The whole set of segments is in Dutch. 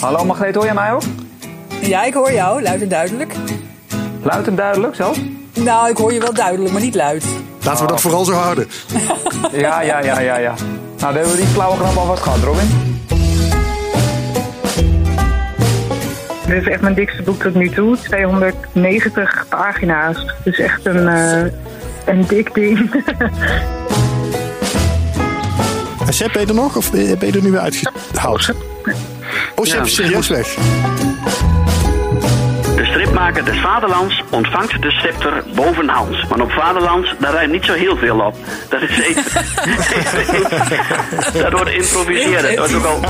Hallo Margreet, hoor jij mij ook? Ja, ik hoor jou, luid en duidelijk. Luid en duidelijk zelfs? Nou, ik hoor je wel duidelijk, maar niet luid. Laten we dat vooral zo houden. Ja, ja, ja, ja, ja. Nou, dan hebben we die flauwe grap al wat gehad, Robin. Dit is echt mijn dikste boek tot nu toe. 290 pagina's. Dus echt een, eh, een dik ding. En Sepp, ben je er nog? Of ben je er nu weer uitgehaald? Oh, Ja. serieus weg. De stripmaker des Vaderlands ontvangt de scepter boven Hans. Maar op Vaderland, daar rijdt niet zo heel veel op. Dat is even... dat wordt improviseren. Dat was ook al...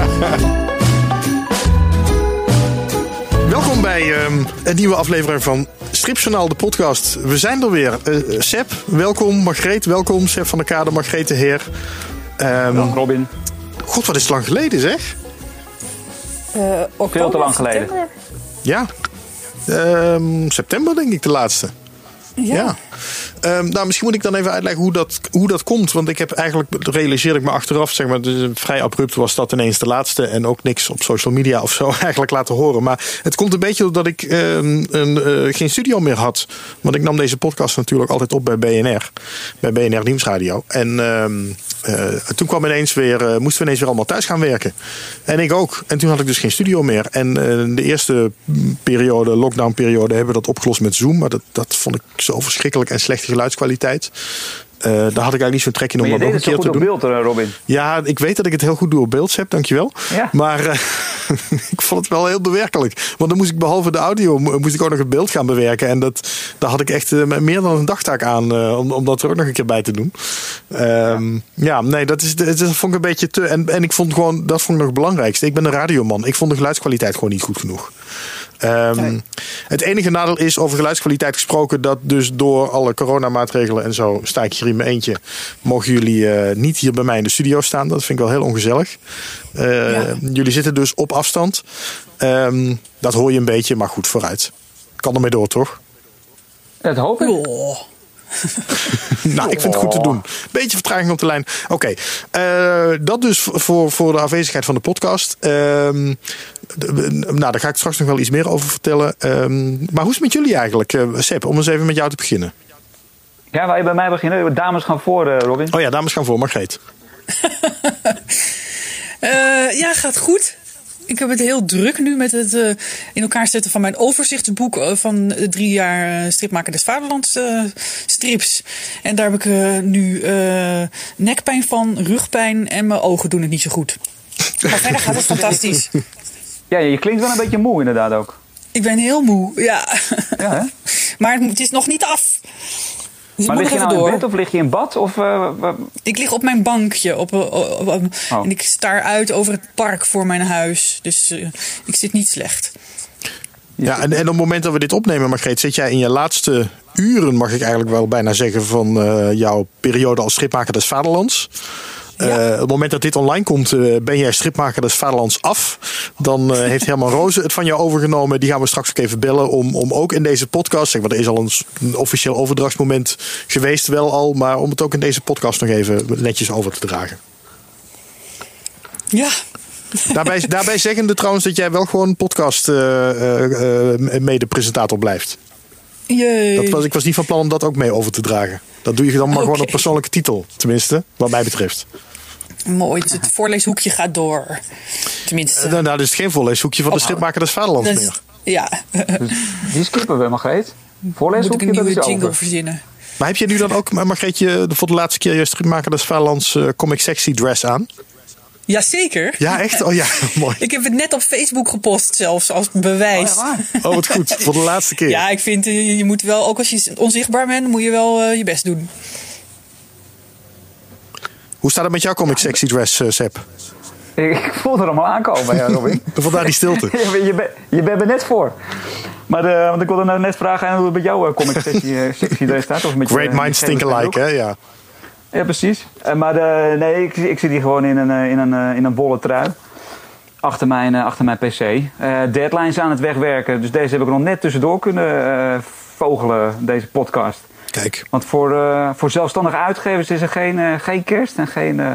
Welkom bij ehm, een nieuwe aflevering van Stripjournaal, de podcast. We zijn er weer. Eh Sepp, welkom. Margreet, welkom. Sepp van der Kade, Margreet de Heer. Ehm, Dag Robin. God, wat is het lang geleden zeg. Eh, oktober, Veel te lang geleden. september? Ja. Ehm, september denk ik de laatste. Ja. Ehm, nou, misschien moet ik dan even uitleggen hoe dat, hoe dat komt. Want ik heb eigenlijk, realiseerde ik me achteraf, zeg maar, dus vrij abrupt was dat ineens de laatste. En ook niks op social media of zo eigenlijk laten horen. Maar het komt een beetje doordat ik ehm, een, eh, geen studio meer had. Want ik nam deze podcast natuurlijk altijd op bij BNR. Bij BNR Nieuwsradio. En ehm, eh, toen kwam ineens weer, eh, moesten we ineens weer allemaal thuis gaan werken. En ik ook. En toen had ik dus geen studio meer. En de eerste periode, lockdown periode, hebben we dat opgelost met Zoom. Maar dat, dat vond ik zo verschrikkelijk en slechte geluidskwaliteit. Eh, daar had ik eigenlijk niet zo'n trek in om dat nog een keer te op doen. beeld, eh, Robin. Ja, ik weet dat ik het heel goed doe op beeld heb, dankjewel. Ja. Maar eh, ik vond het wel heel bewerkelijk. Want dan moest ik behalve de audio, mo- moest ik ook nog het beeld gaan bewerken. En dat, daar had ik echt meer dan een dagtaak aan om, om dat er ook nog een keer bij te doen. Ehm, ja. nee, dat, is, dat vond ik een beetje te... En, en ik vond gewoon, dat vond ik nog het belangrijkste. Ik ben een radioman. Ik vond de geluidskwaliteit gewoon niet goed genoeg. Ehm, Het enige nadeel is over geluidskwaliteit gesproken dat dus door alle coronamaatregelen en zo sta ik hier in mijn eentje. Mogen jullie eh, niet hier bij mij in de studio staan. Dat vind ik wel heel ongezellig. Eh, Ja. Jullie zitten dus op afstand. Ehm, dat hoor je een beetje, maar goed, vooruit. Kan ermee door, toch? Dat hoop ik. Oh. nou, ik vind het goed te doen. Beetje vertraging op de lijn. Oké, eh, dat dus voor, voor de afwezigheid van de podcast. Ehm, de- nou, daar ga ik straks nog wel iets meer over vertellen. Ehm, maar hoe is het met jullie eigenlijk? Eh Sepp, om eens even met jou te beginnen. Ja, waar je bij mij beginnen. Dames gaan voor, eh, Robin. Oh ja, dames gaan voor, Margreet. Eh, ja, gaat goed. Ik heb het heel druk nu met het eh, in elkaar zetten van mijn overzichtsboek eh, van drie jaar eh, stripmaker des Vaderlands eh, strips. En daar heb ik eh, nu eh, nekpijn van, rugpijn en mijn ogen doen het niet zo goed. Maar verder gaat het fantastisch. Ja, je klinkt wel een beetje moe inderdaad ook. Ik ben heel moe, ja. Ja, hè? Maar het, het is nog niet af. Dus Maar lig je nou in door. bed of lig je in bad? Of, eh, Ik lig op mijn bankje op, op- op- op- Oh. en ik staar uit over het park voor mijn huis. Dus eh, ik zit niet slecht. Ja, en, en op het moment dat we dit opnemen, Margreet, zit jij in je laatste uren, mag ik eigenlijk wel bijna zeggen, van eh, jouw periode als stripmaker des Vaderlands. Eh, op het moment dat dit online komt, eh, ben jij stripmaker des Vaderlands af. Dan eh, heeft Herman Rozen het van jou overgenomen. Die gaan we straks ook even bellen om, om ook in deze podcast, zeg maar, er is al een, een officieel overdrachtsmoment geweest, wel al, maar om het ook in deze podcast nog even netjes over te dragen. Ja, Daarbij, daarbij zeggende trouwens dat jij wel gewoon podcast eh, mede-presentator blijft. jee. Dat was, ik was niet van plan om dat ook mee over te dragen. Dat doe je dan maar gewoon op persoonlijke titel. Tenminste, wat mij betreft. Mooi, het voorleeshoekje gaat door. Tenminste. Uh, nou, nou, dus geen voorleeshoekje van de Oh. stripmaker des Vaderlands meer. ja, Dus die skippen we, Margreet. moet Voorlezen ik een nieuwe jingle verzinnen. Maar heb je nu dan ook, Margreetje, voor de laatste keer je stripmaker des Vaderlands eh, comic sexy dress aan? Jazeker. Ja, echt? Oh ja, mooi. Ik heb het net op Facebook gepost zelfs als bewijs. Oh, ja, waar? Oh, wat goed. Voor de laatste keer. Ja, ik vind eh, je moet wel, ook als je onzichtbaar bent, moet je wel eh, je best doen. Hoe staat het met jouw comic sexy dress, eh, Sepp? Ik voel er allemaal aankomen, ja, Robin. Vandaar die stilte. je, bent- je, bent- je bent er net voor. Maar want ik wilde nou net vragen hoe het met jouw comic sessie, sessie erin staat. Of met Great minds think alike, hè? Ja. Ja, precies. Eh, maar de, nee, ik, ik zit hier gewoon in een, eh, in een, eh, in een bolle trui. Achter mijn, eh, achter mijn pc. Eh, deadlines aan het wegwerken. Dus deze heb ik nog net tussendoor kunnen eh, vogelen, deze podcast. Kijk. Want voor, eh, voor zelfstandige uitgevers is er geen, eh, geen kerst en geen, eh,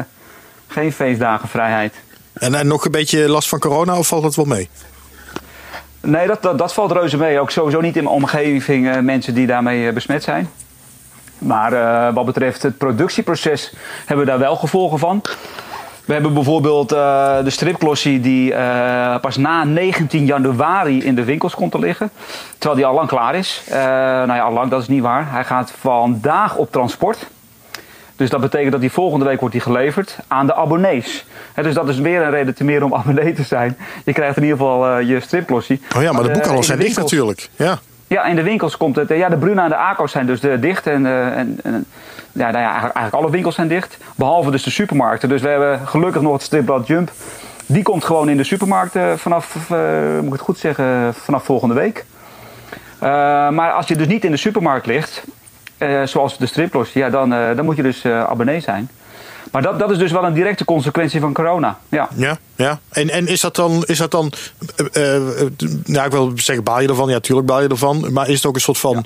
geen feestdagen vrijheid. En, en nog een beetje last van corona of valt dat wel mee? Nee, dat, dat, dat valt reuze mee. Ook sowieso niet in mijn omgeving eh, mensen die daarmee eh, besmet zijn. Maar eh, wat betreft het productieproces hebben we daar wel gevolgen van. We hebben bijvoorbeeld eh, de stripglossie die eh, pas na 19 januari in de winkels komt te liggen. Terwijl die al lang klaar is. Nou ja, al lang, dat is niet waar. Hij gaat vandaag op transport. Dus dat betekent dat die volgende week wordt die geleverd aan de abonnees. Dus dat is weer een reden te meer om abonnee te zijn. Je krijgt in ieder geval je stripglossie. Oh ja, maar de boekhandels in zijn dicht natuurlijk. Ja. Ja, in de winkels komt het. eh, Ja, de Bruna en de Aco's zijn dus eh, dicht. En, eh, en, en ja, nou ja, eigenlijk alle winkels zijn dicht. Behalve dus de supermarkten. Dus we hebben gelukkig nog het stripblad Jump. Die komt gewoon in de supermarkten vanaf, moet ik het goed zeggen, vanaf volgende week. Maar als je dus niet in de supermarkt ligt, zoals de striplos, ja, dan, dan moet je dus abonnee zijn. Maar dat, dat is dus wel een directe consequentie van corona. Ja. Ja, ja. En, en is dat dan, is dat dan eh, eh, nou ik wil zeggen, baal je ervan? Ja, tuurlijk baal je ervan. Maar is het ook een soort van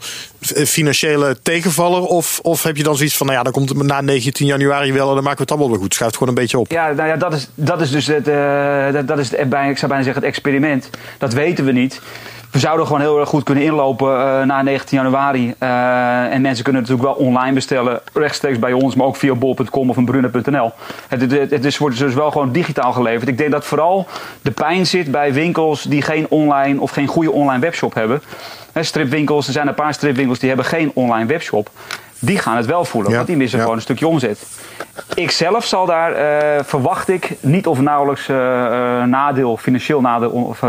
financiële tegenvaller? Of, of heb je dan zoiets van, nou ja, dan komt het na 19 januari wel en dan maken we het allemaal weer goed. Schuift gewoon een beetje op. Ja, nou ja, dat is, dat is dus het, eh, dat, dat is het, ik zou bijna zeggen het experiment. Dat weten we niet. We zouden gewoon heel erg goed kunnen inlopen eh, na 19 januari. Eh, en mensen kunnen natuurlijk wel online bestellen, rechtstreeks bij ons, maar ook via bol.com of een brunner.nl. Het, het, is, wordt dus wel gewoon digitaal geleverd. Ik denk dat vooral de pijn zit bij winkels die geen online of geen goede online webshop hebben. Stripwinkels, er zijn een paar stripwinkels die hebben geen online webshop. Die gaan het wel voelen, Ja, want die missen ja. gewoon een stukje omzet. Ik zelf zal daar, eh, verwacht ik, niet of nauwelijks eh, nadeel, financieel nadeel of,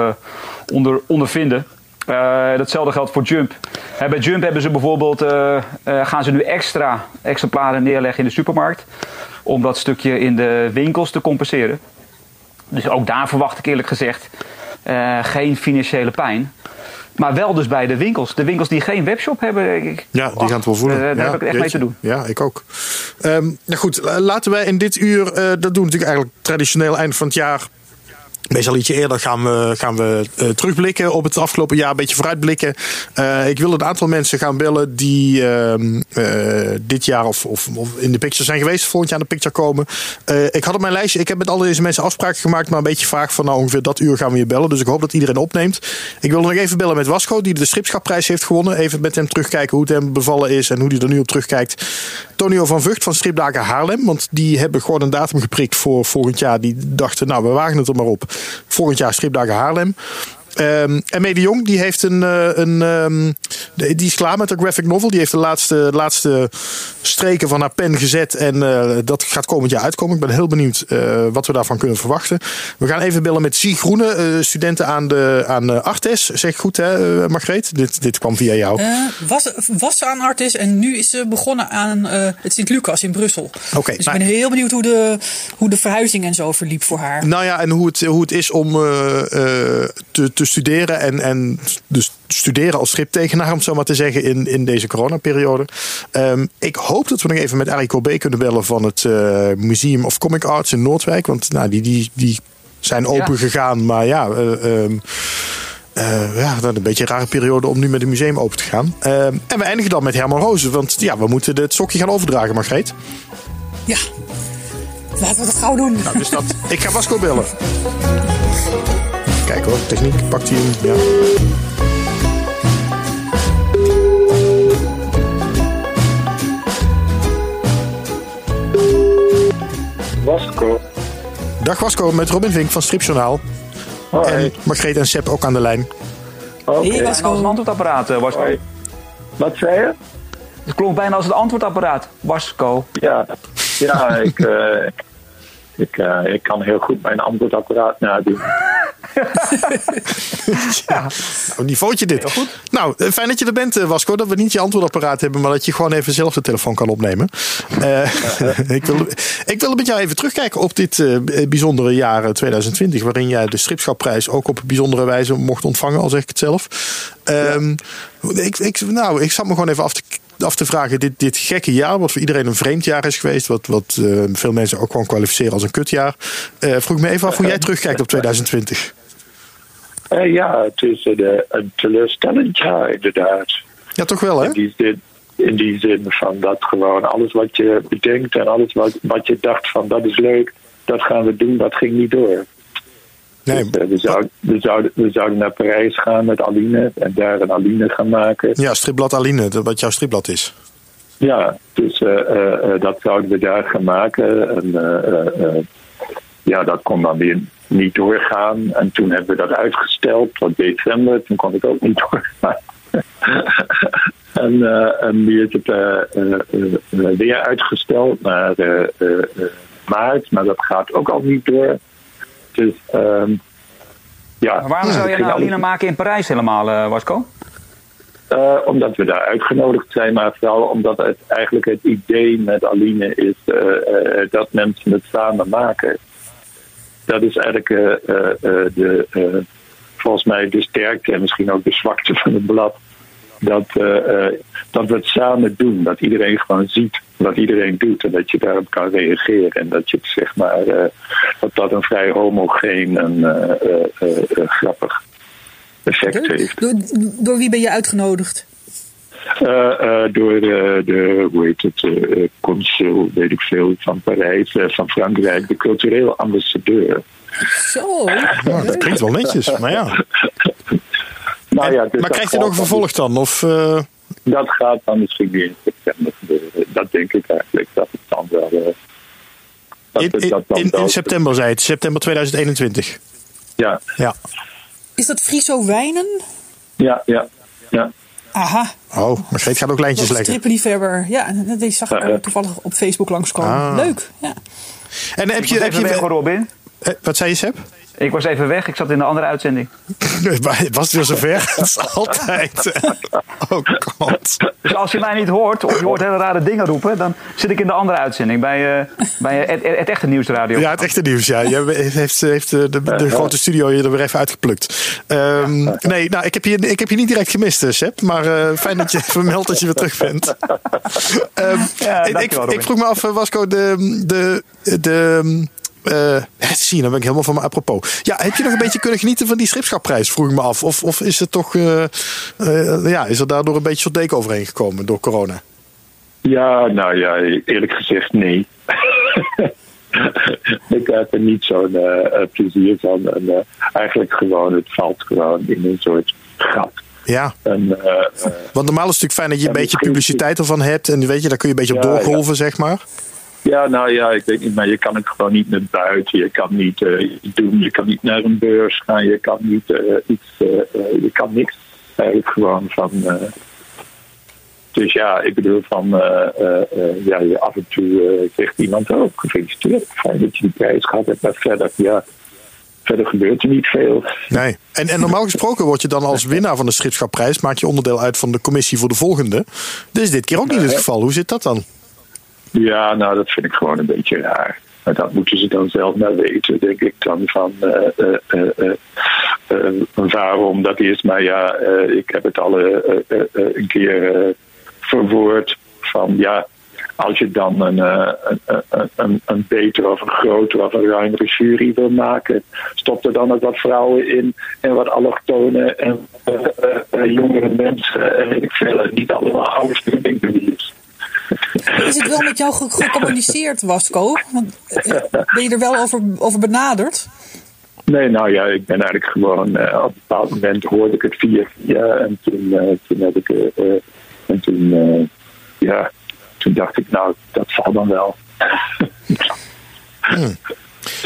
onder, ondervinden. Datzelfde geldt voor Jump. Bij Jump hebben ze bijvoorbeeld, gaan ze nu extra exemplaren neerleggen in de supermarkt. Om dat stukje in de winkels te compenseren. Dus ook daar verwacht ik eerlijk gezegd geen financiële pijn. Maar wel dus bij de winkels. De winkels die geen webshop hebben. ik- Ja, die gaan het wel voelen. eh, daar ja, heb ik echt mee te doen. Ja, ik ook. Ehm nou goed, la- laten wij in dit uur, eh, dat doen we natuurlijk eigenlijk traditioneel eind van het jaar. Meestal ietsje eerder gaan we, gaan we eh, terugblikken op het afgelopen jaar, een beetje vooruitblikken. Eh, ik wil een aantal mensen gaan bellen die ehm, eh, dit jaar of, of, of in de picture zijn geweest, volgend jaar in de picture komen. Ik had op mijn lijstje, ik heb met al deze mensen afspraken gemaakt, maar een beetje vaag van nou ongeveer dat uur gaan we je bellen. Dus ik hoop dat iedereen opneemt. Ik wil nog even bellen met Wasco, die de stripschapprijs heeft gewonnen. Even met hem terugkijken hoe het hem bevallen is en hoe hij er nu op terugkijkt. Tonio van Vught van Stripdagen Haarlem, want die hebben gewoon een datum geprikt voor volgend jaar. Die dachten, nou we wagen het er maar op. Volgend jaar Stripdagen Haarlem. Ehm en Mede Jong, die heeft een, eh, een ehm, die is klaar met de graphic novel. Die heeft de laatste, laatste streken van haar pen gezet. En eh, dat gaat komend jaar uitkomen. Ik ben heel benieuwd eh, wat we daarvan kunnen verwachten. We gaan even bellen met Zie Groene, studenten aan, de, aan Artes. Zeg goed hè, Margreet? Dit, dit kwam via jou. Was, was ze aan Artis en nu is ze begonnen aan het Sint-Lucas in Brussel. Oké, dus nou- ik ben heel benieuwd hoe de, hoe de verhuizing en zo verliep voor haar. Nou ja, en hoe het, hoe het is om te, te studeren. En, en dus studeren als striptekenaar, om het zo maar te zeggen, in, in deze coronaperiode. Ehm, ik hoop dat we nog even met Arie Corbet kunnen bellen van het eh, Museum of Comic Arts in Noordwijk. Want nou, die, die, die zijn open Ja. gegaan. Maar ja, eh, ehm, eh, ja, dat is een beetje een rare periode om nu met een museum open te gaan. Ehm, en we eindigen dan met Herman Rozen. Want ja, we moeten het sokje gaan overdragen, Margreet. Ja, laten we dat gauw doen. Nou, dus dat, ik ga Vasco bellen. Kijk hoor, techniek, pakt hij hem. Ja. Wasco. Dag Wasco, met Robin Vink van Stripjournaal. Hoi. En Margreet en Sepp ook aan de lijn. Oké. Hey, En Wasco. als een antwoordapparaat, eh, Wasco. Hoi. Wat zei je? Het klonk bijna als het antwoordapparaat. Wasco. Ja, ja ik, eh, ik, eh, ik kan heel goed mijn antwoordapparaat nadoen. Nou, niveautje dit. Nou, eh, fijn dat je er bent, eh, Wasco. Dat we niet je antwoordapparaat hebben, maar dat je gewoon even zelf de telefoon kan opnemen. Eh, ik, wil, ik wil met jou even terugkijken op dit eh, bijzondere jaar eh, 2020, waarin jij de stripschapprijs ook op bijzondere wijze mocht ontvangen, al zeg ik het zelf. Ehm, ik, ik, nou, ik zat me gewoon even af te, af te vragen, dit, dit gekke jaar, wat voor iedereen een vreemd jaar is geweest, wat, wat eh, veel mensen ook gewoon kwalificeren als een kutjaar. Eh, vroeg me even af hoe jij terugkijkt op 2020. Eh, ja, het is een, een teleurstellend jaar inderdaad. Ja, toch wel hè? In die zin, in die zin van dat gewoon alles wat je bedenkt en alles wat, wat je dacht van dat is leuk, dat gaan we doen, dat ging niet door. Nee. Dus, eh, we, zouden, we, zouden, we zouden naar Parijs gaan met Aline en daar een Aline gaan maken. Ja, stripblad Aline, dat- wat jouw stripblad is. Ja, dus eh, eh, dat zouden we daar gaan maken. En ja, dat kon dan weer niet doorgaan. En toen hebben we dat uitgesteld tot december. Toen kon ik ook niet doorgaan. en, eh, en nu is het weer uitgesteld naar maart. Maar dat gaat ook al niet door. Dus ehm, ja. Maar waarom zou je nou al- Aline maken in Parijs helemaal, eh, Wasco? eh, omdat we daar uitgenodigd zijn, maar vooral omdat het eigenlijk het idee met Aline is eh, dat mensen het samen maken. Dat is eigenlijk de, volgens mij de sterkte en misschien ook de zwakte van het blad. Dat, eh, eh, dat we het samen doen. Dat iedereen gewoon ziet wat iedereen doet en dat je daarop kan reageren. En dat je het zeg maar, eh, dat dat een vrij homogeen en eh, eh, eh, eh, grappig effect heeft. Door, door wie ben je uitgenodigd? Eh, eh, door de, de, hoe heet het, eh, consul, weet ik veel, van Parijs, eh, van Frankrijk, de cultureel ambassadeur. Zo. Dat klinkt wel netjes, maar ja. Nou ja, dus maar krijgt hij nog een vervolg dan? Of, eh, Dat gaat dan misschien weer in september gebeuren. Dat denk ik eigenlijk, dat het dan wel... eh, dat in, het- in, dat dan in, wel- in september zei het, september 2021. Ja, Ja. Is dat Friso Wijnen? ja, ja. ja. Aha. Oh, maar Greet gaat ook lijntjes leggen. strippenliefhebber. Ja, die zag ik toevallig op Facebook langskomen. Ah. Leuk. Ja. En heb je, heb je, Robin. eh, wat zei je, Seb? Ik was even weg, ik zat in de andere uitzending. Was het weer zover? Dat is altijd. Oh god. Dus als je mij niet hoort, of je hoort hele rare dingen roepen, dan zit ik in de andere uitzending bij, eh, bij eh, het, het echte nieuwsradio. Ja, het echte nieuws, ja. Je heeft, heeft eh, de, de grote studio je er weer even uitgeplukt. Ehm, nee, nou, ik heb, je, ik heb je niet direct gemist, Seb. Maar eh, fijn dat je vermeldt dat je weer terug bent. Ehm, Ja, ik, ik, Robin. ik vroeg me af, Wasco, de... de, de eh, zie je, dan ben ik helemaal van me apropos. Ja, heb je nog een beetje kunnen genieten van die stripschapprijs, vroeg ik me af. Of, of is het toch, eh, eh, ja, is er daardoor een beetje zo'n deken overheen gekomen door corona? Ja, nou ja, eerlijk gezegd nee. ik heb er niet zo'n eh, plezier van. En, eigenlijk gewoon, het valt gewoon in een soort gat. Ja, En, want normaal is het natuurlijk fijn dat je een beetje publiciteit ervan hebt. En weet je, daar kun je een beetje op Ja, doorgolven, zeg maar. Ja, nou ja, ik weet niet, maar je kan het gewoon niet naar buiten. Je kan niet iets doen. Je kan niet naar een beurs gaan. Je kan niet eh, iets. eh, je kan niks. Eigenlijk gewoon van. dus ja, ik bedoel van. ja, je af en toe zegt iemand ook. gefeliciteerd. Fijn dat je die prijs gehad hebt. Maar verder, ja. Verder gebeurt er niet veel. Nee. En, en normaal gesproken word je dan als winnaar van de Stripschapprijs... maak je onderdeel uit van de commissie voor de volgende. Is dit keer ook niet het geval. Hoe zit dat dan? Ja, nou, dat vind ik gewoon een beetje raar. Maar dat moeten ze dan zelf maar weten, denk ik dan van eh, eh, eh, waarom dat is. Maar ja, eh, ik heb het al eh, eh, een keer verwoord van ja, als je dan een, een, een, een, betere of een grotere of een ruimere jury wil maken, stop er dan ook wat vrouwen in en wat allochtonen en jongere mensen en ik veel. Niet allemaal oude studenten. Is het wel met jou ge- gecommuniceerd, Wasco? Want, eh, ben je er wel over, over benaderd? Nee, nou ja, ik ben eigenlijk gewoon. eh, op een bepaald moment hoorde ik het via via. En toen, eh, toen heb ik. en toen. eh, ja, toen dacht ik, nou, dat zal dan wel.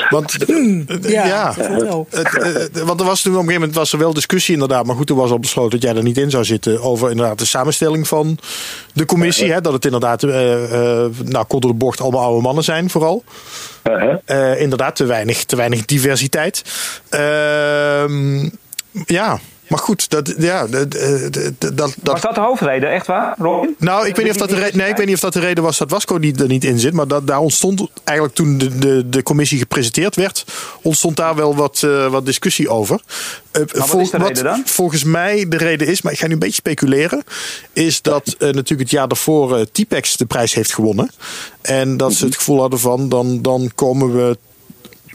Want, eh, Ja, ja, dat wel. het, want er was toen op een gegeven moment was er wel discussie inderdaad. Maar goed, toen was al besloten dat jij er niet in zou zitten. Over inderdaad de samenstelling van de commissie. Hè, dat het inderdaad, eh, eh, nou, kort door de bocht, allemaal oude mannen zijn vooral. Eh, hè? Eh, inderdaad, te weinig, te weinig diversiteit. Ehm, ja, maar goed, dat, ja, dat, dat, Was dat de hoofdreden, echt waar, Robin? nou, ik weet, niet of dat de re- nee, ik weet niet of dat de reden was dat Wasco niet, er niet in zit. Maar dat, daar ontstond eigenlijk toen de, de, de commissie gepresenteerd werd, ontstond daar wel wat, eh, wat discussie over. Eh, wat is de reden dan? Volgens mij de reden is, maar ik ga nu een beetje speculeren, is dat eh, natuurlijk het jaar daarvoor eh T-Pex de prijs heeft gewonnen. En dat ze het gevoel hadden van, dan, dan komen we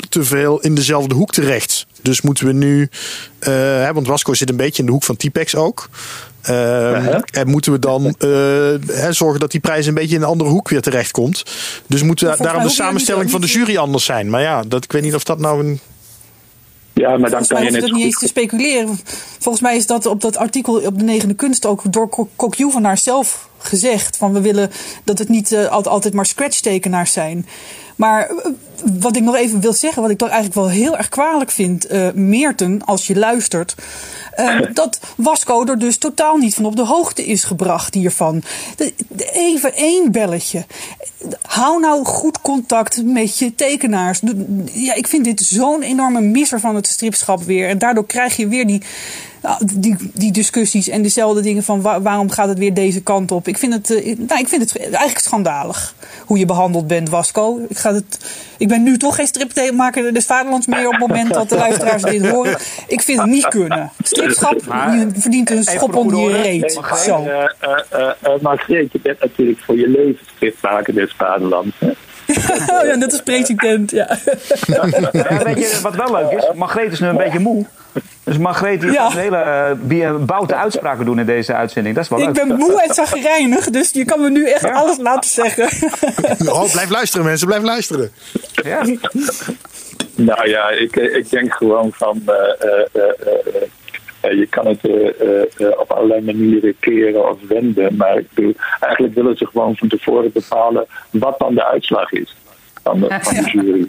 te veel in dezelfde hoek terecht. Dus moeten we nu, eh, hè, want Wasco zit een beetje in de hoek van Typex ook. Uh, En moeten we dan uh, hè, zorgen dat die prijs een beetje in een andere hoek weer terecht komt. Dus moet daarom de samenstelling van de jury anders zijn. Maar ja, dat, ik weet niet of dat nou een. Ja, maar dan Volgens kan mij je net niet eens te speculeren. Volgens mij is dat op dat artikel op de negende kunst ook door Kokju van haar zelf gezegd. Van we willen dat het niet uh, altijd maar scratch tekenaars zijn. Maar uh, wat ik nog even wil zeggen, wat ik toch eigenlijk wel heel erg kwalijk vind, uh, Meerten, als je luistert. Uh, dat Wasco er dus totaal niet van op de hoogte is gebracht hiervan. De, de, even één belletje. Hou nou goed contact met je tekenaars. Ja, ik vind dit zo'n enorme misser van het stripschap weer. En daardoor krijg je weer die, die, die discussies en dezelfde dingen van waar, waarom gaat het weer deze kant op. Ik vind het, uh, nou, ik vind het eigenlijk schandalig hoe je behandeld bent, Wasco. Ik, ga het, ik ben nu toch geen stripmaker des Vaderlands meer op het moment dat de luisteraars dit horen. Ik vind het niet kunnen. Stripschap je verdient een schop onder je reet. Zo. Uh, uh, Margreet, je bent natuurlijk voor je leven stripmaker des Vaderlands. Oh ja, net als president, ja. ja. Weet je wat wel leuk is? Margreet is nu een beetje moe. Dus Margreet die ja. hele uh, boute uitspraken doen in deze uitzending. Dat is wel ik leuk. ben moe en zagrijnig, dus je kan me nu echt ja. alles laten zeggen. oh, blijf luisteren mensen, blijf luisteren. Ja. Nou ja, ik, ik denk gewoon van... Uh, uh, je kan het op allerlei manieren keren of wenden. Maar ik bedoel, eigenlijk willen ze gewoon van tevoren bepalen wat dan de uitslag is van de, van de jury.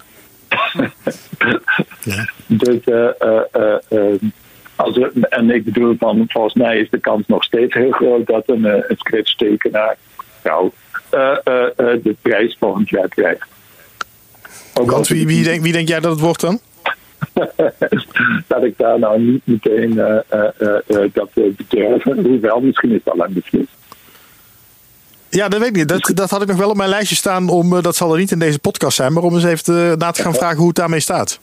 ja. Dus, uh, uh, uh, als er, en ik bedoel, van, volgens mij is de kans nog steeds heel groot dat een, een scratch-tekenaar nou, de prijs volgend jaar krijgt. Ook Want wie, wie, denk, wie denk jij dat het wordt dan? dat ik daar nou niet meteen dat bedurven, hoewel misschien is het al lang beslist. Ja, dat weet ik niet. Dat, dat had ik nog wel op mijn lijstje staan. Om, dat zal er niet in deze podcast zijn. Maar om eens even te, na te gaan vragen hoe het daarmee staat.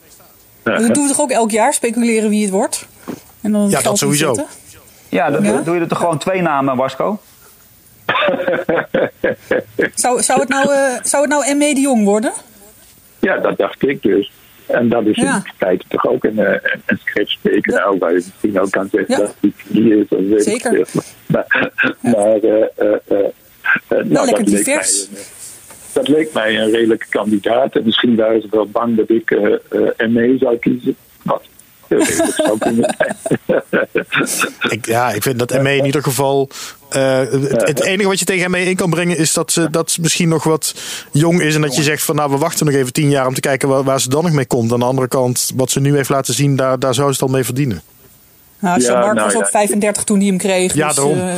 Dat doen we toch ook elk jaar? Speculeren wie het wordt? En dan ja, dat sowieso. Zetten? Ja, dan ja? doe je er toch gewoon twee namen, Wasco? zou, zou, het nou, uh, zou het nou M.E. de Jong worden? Ja, dat dacht ik dus. En dat is ja. in feite toch ook een, een, een tekenaar. Ja. Waar je misschien ook kan zeggen ja. dat het die is. Of weet Zeker. Ik maar maar uh, uh, nou, nou, lekker divers. Mij, dat leek mij een redelijke kandidaat. En misschien waren ze wel bang dat ik uh, ME zou kiezen. Wat ik, ja, ik vind dat ME in ieder geval. Uh, het, het, enige wat je tegen ME in kan brengen is dat ze, dat ze misschien nog wat jong is. En dat je zegt van nou, we wachten nog even tien jaar om te kijken waar, waar ze dan nog mee komt. Aan de andere kant, wat ze nu heeft laten zien, daar, daar zou ze het al mee verdienen. Nou, ja, Mark nou, was ook ja, 35 toen hij hem kreeg. Ja, dus, daarom. Uh,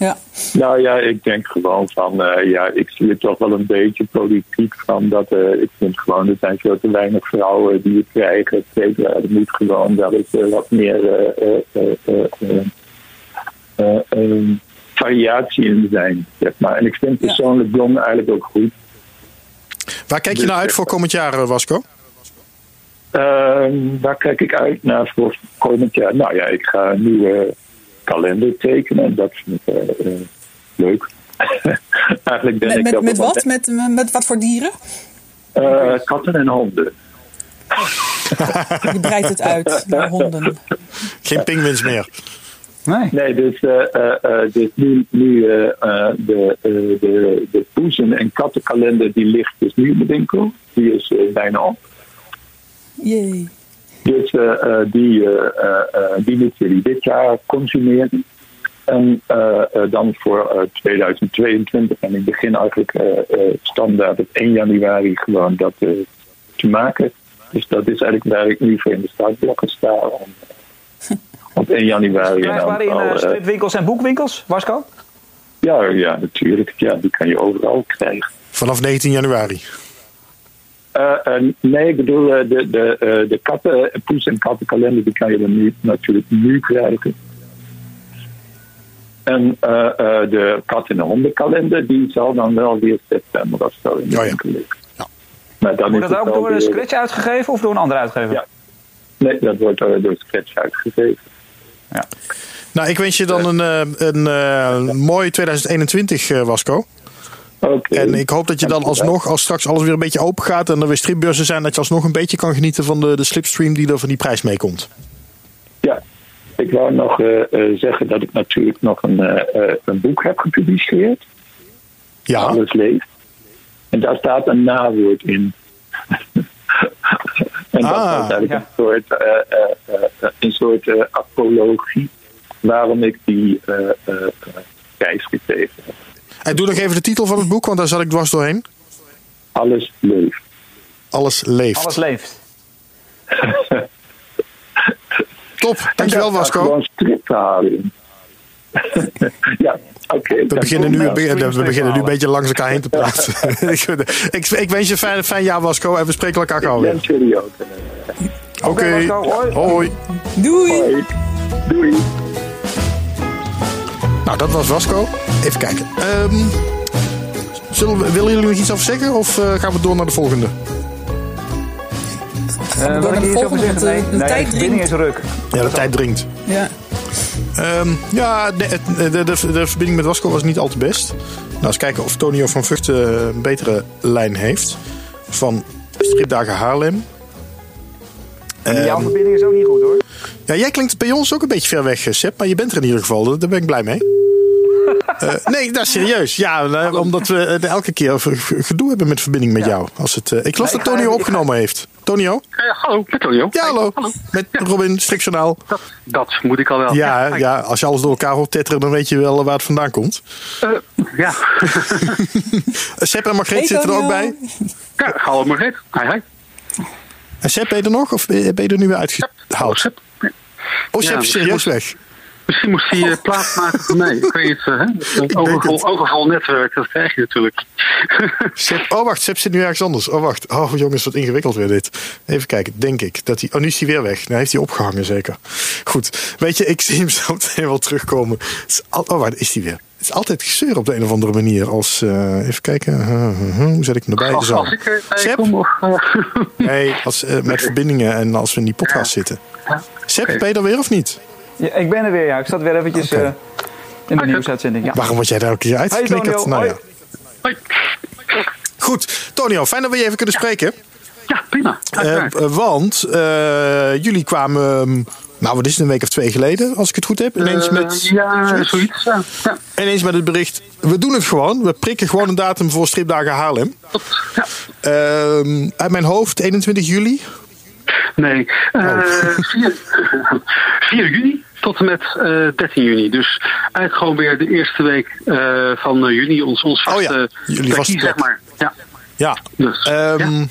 ja. Nou ja, ik denk gewoon van, uh, ja, ik zie het toch wel een beetje politiek van dat, uh, ik vind gewoon, er zijn veel te weinig vrouwen die het krijgen, et cetera. Er moet gewoon wel eens uh, wat meer variatie in zijn, zeg maar. En ik vind persoonlijk Jong eigenlijk ook goed. Waar kijk je nou uit voor komend jaar, Wasco? Uh, waar kijk ik uit naar voor komend jaar? Nou ja, ik ga een nieuwe kalender tekenen. Dat vind ik uh, uh, leuk. Eigenlijk ben met, ik met, dat met wat? Met, met wat voor dieren? Uh, katten en honden. Je breidt het uit naar honden. Geen pinguïns meer. Nee. Nee, dus, dus nu, nu de, de, de poezen- en kattenkalender die ligt dus nu in de winkel. Die is bijna op. Jee. Dus uh, die, uh, die moeten jullie dit jaar consumeren. En dan voor 2022. En ik begin eigenlijk standaard op 1 januari gewoon dat te maken. Dus dat is eigenlijk waar ik nu voor in de startblokken sta. Om, op 1 januari. Krijgbaar in uh, stripwinkels en boekwinkels, Wasco? Ja, ja, natuurlijk. Ja, die kan je overal krijgen. Vanaf 19 januari? Uh, uh, nee, ik bedoel, uh, de, de, de katten, poes- en kattenkalender, die kan je dan nu, natuurlijk nu krijgen. En de kat- en de hondenkalender, die zal dan wel weer september of zo in de winkel oh, liggen. Ja. Maar dan wordt dat ook door weer... een Scratch uitgegeven of door een andere uitgever? Ja. Nee, dat wordt door, door Scratch uitgegeven. Ja. Nou, ik wens je dan een, een, een, een mooi 2021, Wasco. Oké. En ik hoop dat je dan alsnog, als straks alles weer een beetje open gaat en er weer stripbeurzen zijn, dat je alsnog een beetje kan genieten van de, de slipstream die er van die prijs meekomt. Ja, ik wou nog eh, eh, zeggen dat ik natuurlijk nog een, eh, eh, een boek heb gepubliceerd. Ja, Alles leeft. En daar staat een nawoord in. en dat Ah, was eigenlijk ja. een soort, eh, eh, eh, een soort apologie waarom ik die eh, eh, eh, prijs gekregen heb. En doe nog even de titel van het boek, want daar zat ik dwars doorheen. Alles leeft. Alles leeft. Alles leeft. Top, dankjewel Wasco. Gewoon ja, oké. We beginnen, nu, komt, we, eh, we beginnen nu een beetje langs elkaar heen te praten. ik, ik wens je een fijn, fijn jaar Wasco en we spreken elkaar gauw Ik weer. wens jullie ook. een, Oké, Wasco, hoi. hoi. Doei! Hoi. Doei. Nou, dat was Wasco. Even kijken. Ehm, zullen we, willen jullie nog iets over zeggen of eh, gaan we door naar de volgende? Eh, door wat naar de volgende, want, nee, eh, de nee, tijd is dringt. ruk. Ja, de tijd dringt. Ja. Ehm, ja, de, de, de, de verbinding met Wasco was niet al te best. Nou, eens kijken of Tonio van Vught eh, een betere lijn heeft. Van Stripdagen Haarlem. En jouw Ehm, verbinding is ook niet goed hoor. ja, jij klinkt bij ons ook een beetje ver weg, Sepp. Maar je bent er in ieder geval. Daar ben ik blij mee. Eh, nee, dat is serieus. Ja, nou, omdat we eh, elke keer gedoe hebben met verbinding met jou. Als het, eh, ik geloof Nee, dat Tonio opgenomen heeft. Tonio? Eh, hallo, met Tonio. Ja, hallo. Hallo. Met Robin, Strikjournaal. Dat, dat moet ik al wel. Ja, ja, als je alles door elkaar hoort tetteren, dan weet je wel waar het vandaan komt. Eh, ja. Eh, Sepp en Margreet Hey, zitten er ook bij. ja, hallo Margreet. Hi, hi. En Sepp, ben je er nog? Of ben je er nu weer uitgehaald? Sepp. Oh, Sepp serieus moet- weg. Misschien moest hij eh, plaats maken voor mij. Ik weet het, eh, hè? Overvol, overvol netwerk, dat krijg je natuurlijk. Sepp, oh, wacht, Sepp zit nu ergens anders. Oh, wacht. Oh, jongens, wat ingewikkeld weer dit. Even kijken, denk ik. Dat hij, oh, nu is hij weer weg. Nou, heeft hij opgehangen, zeker. Goed. Weet je, ik zie hem zo meteen wel terugkomen. Al, oh, waar is hij weer? Het is altijd gezeur op de een of andere manier. Als, eh, even kijken. Hoe zet ik hem erbij? Als, ik erbij kom, of... Nee, als, met verbindingen en als we in die podcast Ja. zitten. ja. Sepp, ben je er weer of niet? Ja, ik ben er weer, ja. Ik zat weer eventjes eh, in de Oké. nieuwsuitzending. Ja. Waarom word jij daar elke keer Hey uitgeknikkerd? Tonio, nou ja. hoi. Hoi. Goed, Tonio, fijn dat we je even kunnen spreken. Ja, prima. Eh, eh, want eh, jullie kwamen, ehm, nou wat is het, een week of twee geleden, als ik het goed heb, ineens met, ja, zoiets. Ja, ja, ineens met het bericht, we doen het gewoon. We prikken gewoon een datum voor Stripdagen Haarlem. ja. Ehm, uit mijn hoofd, 21 juli. Nee, eh Oh. 4, 4 juni tot en met eh 13 juni. Dus eigenlijk gewoon weer de eerste week eh, van eh, juni, ons, ons Oh ja, jullie vaste zeg maar. Ja, Ja. dus, Ehm, ja.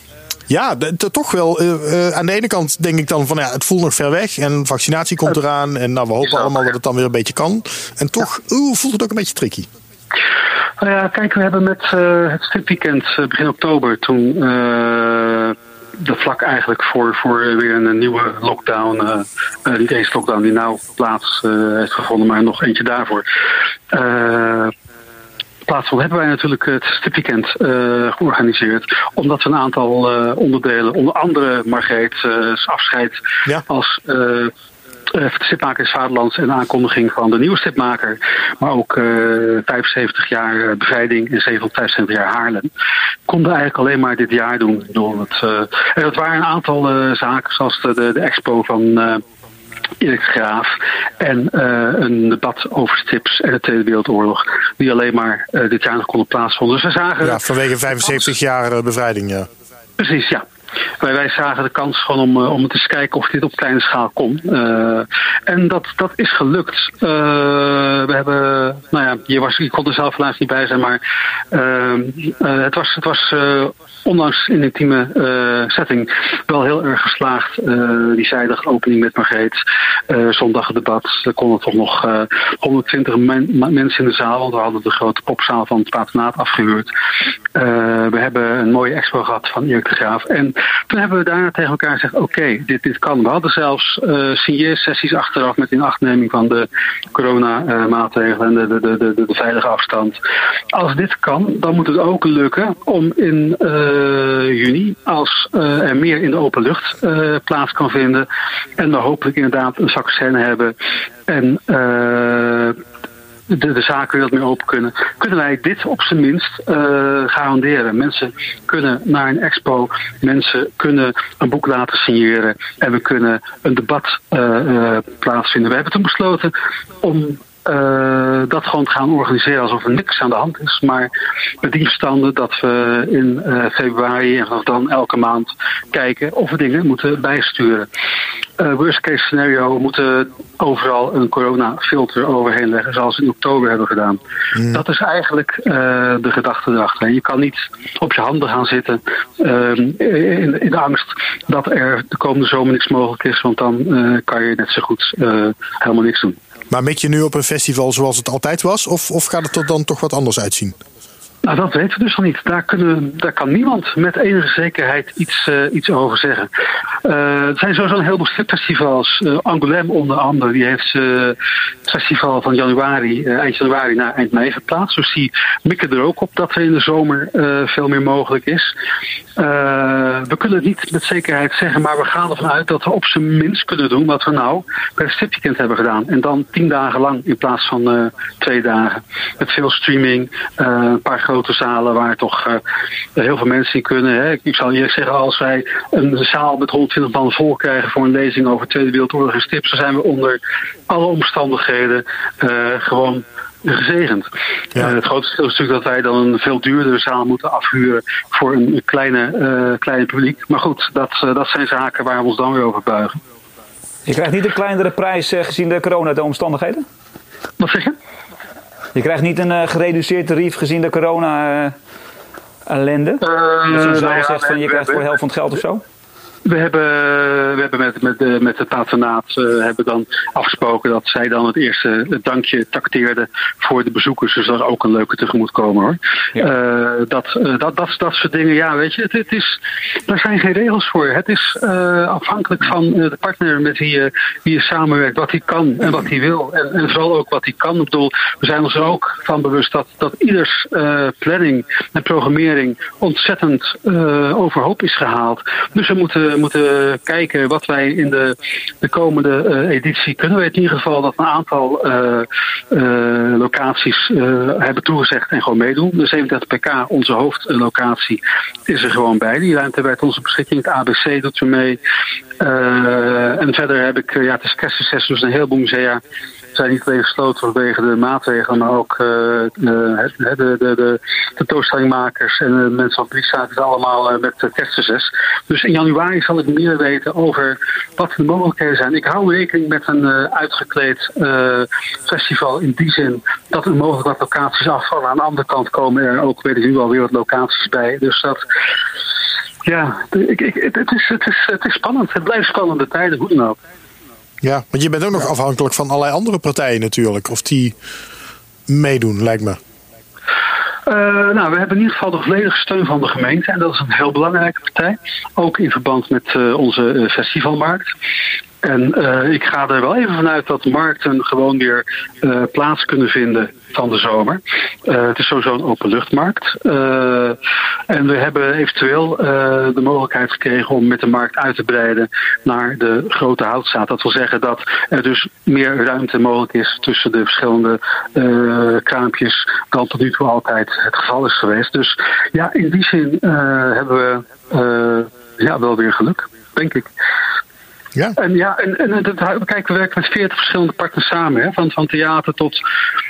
ja, de- de- toch wel. eh, aan de ene kant denk ik dan van ja, het voelt nog ver weg en vaccinatie komt eraan. En nou, we hopen allemaal ja. dat het dan weer een beetje kan. En toch oeh, voelt het ook een beetje tricky. Nou ja, kijk, we hebben met eh, het stripweekend eh, begin oktober toen de vlak eigenlijk voor, voor weer een nieuwe lockdown, eh, eh, niet eens lockdown die nou plaats eh, heeft gevonden, maar nog eentje daarvoor. eh plaatsvond, hebben wij natuurlijk het stripweekend eh georganiseerd. Omdat we een aantal eh, onderdelen, onder andere Margreet eh, afscheid Ja. als eh eh, Stipmaker is Vaderlands en de aankondiging van de nieuwe stipmaker. Maar ook eh 75 jaar eh, bevrijding en 775 jaar Haarlem. Konden eigenlijk alleen maar dit jaar doen. Door het, eh, en dat waren een aantal eh, zaken zoals de, de, de expo van... eh, Erik Graaf en eh, een debat over stips en de Tweede Wereldoorlog, die alleen maar eh, dit jaar nog konden plaatsvinden. Dus we zagen Ja, vanwege 75 jaar eh, bevrijding, ja. Precies, ja. Wij, wij zagen de kans gewoon om, eh, om eens te kijken of dit op kleine schaal kon. Eh, en dat, dat is gelukt. Eh, we hebben, nou ja, je, was, kon er zelf helaas niet bij zijn, maar het was, het was ondanks een intieme setting wel heel erg geslaagd. Die zijdige opening met Margreet, eh zondagdebat, er konden toch nog eh 120 men- ma- mensen in de zaal, want we hadden de grote popzaal van het patronaat afgehuurd. Eh, we hebben een mooie expo gehad van Erik de Graaf. En toen hebben we daarna tegen elkaar gezegd: oké, dit, dit kan. We hadden zelfs eh signeersessies achteraf met inachtneming van de coronamaatregelen en de, de, de, de, de veilige afstand. Als dit kan, dan moet het ook lukken om in eh, juni, als eh, er meer in de open lucht plaats kan vinden, en we hopelijk inderdaad een vaccin hebben. En de, de zaken weer wat meer open kunnen, kunnen wij dit op zijn minst uh, garanderen. Mensen kunnen naar een expo, mensen kunnen een boek laten signeren en we kunnen een debat uh, plaatsvinden. We hebben toen besloten om uh, dat gewoon gaan organiseren alsof er niks aan de hand is. Maar met die verstande dat we in uh, februari en vanaf dan elke maand kijken of we dingen moeten bijsturen. Uh, worst case scenario, we moeten overal een coronafilter overheen leggen, zoals we in oktober hebben gedaan. Mm. Dat is eigenlijk de gedachte erachter. Je kan niet op je handen gaan zitten in, in, de angst dat er de komende zomer niks mogelijk is, want dan kan je net zo goed helemaal niks doen. Maar mik je nu op een festival zoals het altijd was? Of, of gaat het er dan toch wat anders uitzien? Nou, dat weten we dus nog niet. Daar, kunnen, daar kan niemand met enige zekerheid iets, uh, iets over zeggen. Uh, er zijn sowieso een heleboel stripfestivals. Uh, Angoulême onder andere, die heeft het festival van januari, eind januari naar eind mei verplaatst. Dus die mikken er ook op dat er in de zomer veel meer mogelijk is. we kunnen het niet met zekerheid zeggen, maar we gaan ervan uit dat we op zijn minst kunnen doen wat we nou het stripweekend hebben gedaan. En dan tien dagen lang in plaats van twee dagen. Met veel streaming, een paar grote zalen waar toch uh, heel veel mensen in kunnen. Hè. Ik zal eerlijk zeggen, als wij een zaal met 120 man vol krijgen voor een lezing over Tweede Wereldoorlog en stips, dan zijn we onder alle omstandigheden uh, gewoon gezegend. Ja. Uh, het grote verschil is natuurlijk dat wij dan een veel duurdere zaal moeten afhuren voor een kleine, uh, kleine publiek. Maar goed, dat, uh, dat zijn zaken waar we ons dan weer over buigen. Je krijgt niet een kleinere prijs gezien de corona de omstandigheden? Wat zeg je? Je krijgt niet een uh, gereduceerd tarief gezien de corona-ellende? Uh, dat zo'n zaal nou zegt van je krijgt voor de helft van het geld of zo? We hebben, we hebben met, met, met het patronaat uh, hebben dan afgesproken dat zij dan het eerste het dankje tacteerden voor de bezoekers. Dus dat is ook een leuke tegemoetkomen hoor. Ja. Uh, dat, dat, dat, dat soort dingen, ja, weet je, het, het is, daar zijn geen regels voor. Het is afhankelijk van de partner met wie je, wie je samenwerkt, wat hij kan en wat hij wil. En, en vooral ook wat hij kan. Ik bedoel, we zijn ons er ook van bewust dat, dat ieders planning en programmering ontzettend overhoop is gehaald. Dus we moeten moeten kijken wat wij in de, de komende uh, editie kunnen we in ieder geval dat een aantal uh, locaties hebben toegezegd en gewoon meedoen. De 37 pk, onze hoofdlocatie, is er gewoon bij. Die ruimte werd onze beschikking. Het ABC doet er mee. en verder heb ik, ja, het is kerstsucces, dus een heleboel musea zijn niet alleen gesloten vanwege de maatregelen, maar ook uh, de, de, de, de en de mensen van Briekstraat is allemaal uh, met kerstsucces. Dus in januari zal ik meer weten over wat de mogelijkheden zijn. Ik hou rekening met een uh, uitgekleed festival in die zin dat er mogelijk wat locaties afvallen. Aan de andere kant komen er ook, weet ik nu alweer wat locaties bij. Dus dat... Ja, ik, ik, het, is, het, is, het is spannend. Het blijft spannende tijden, hoe dan ook. Ja, want je bent ook nog afhankelijk van allerlei andere partijen natuurlijk. Of die meedoen, lijkt me. Uh, nou, we hebben in ieder geval de volledige steun van de gemeente. En dat is een heel belangrijke partij. Ook in verband met uh, onze uh, festivalmarkt. En uh, ik ga er wel even vanuit dat markten gewoon weer uh, plaats kunnen vinden van de zomer. Uh, het is sowieso een openluchtmarkt. en we hebben eventueel de mogelijkheid gekregen om met de markt uit te breiden naar de grote houtzaad. Dat wil zeggen dat er dus meer ruimte mogelijk is tussen de verschillende kraampjes dan tot nu toe altijd het geval is geweest. Dus ja, in die zin hebben we ja, wel weer geluk, denk ik. Ja. En ja, en, en dat, kijk, we werken met 40 verschillende partners samen. Hè? Van, van theater tot,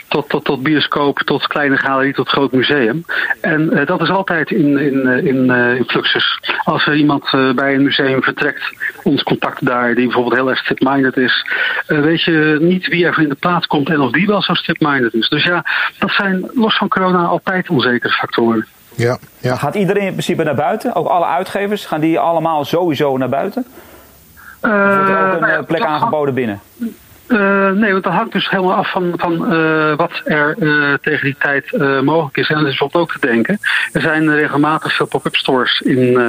tot, tot, tot bioscoop, tot kleine galerie, tot groot museum. En uh, dat is altijd in, in, in, uh, in fluxus. Als er iemand uh, bij een museum vertrekt, ons contact daar, die bijvoorbeeld heel erg strip-minded is, weet je niet wie er in de plaats komt en of die wel zo strip-minded is. Dus ja, dat zijn los van corona altijd onzekere factoren. Ja, ja. Gaat iedereen in principe naar buiten? Ook alle uitgevers, gaan die allemaal sowieso naar buiten? Of wordt er ook een nou ja, plek aangeboden binnen? Uh, nee, want dat hangt dus helemaal af van, van uh, wat er uh, tegen die tijd mogelijk is. En dat is bijvoorbeeld ook te denken. Er zijn regelmatig veel pop-up stores in,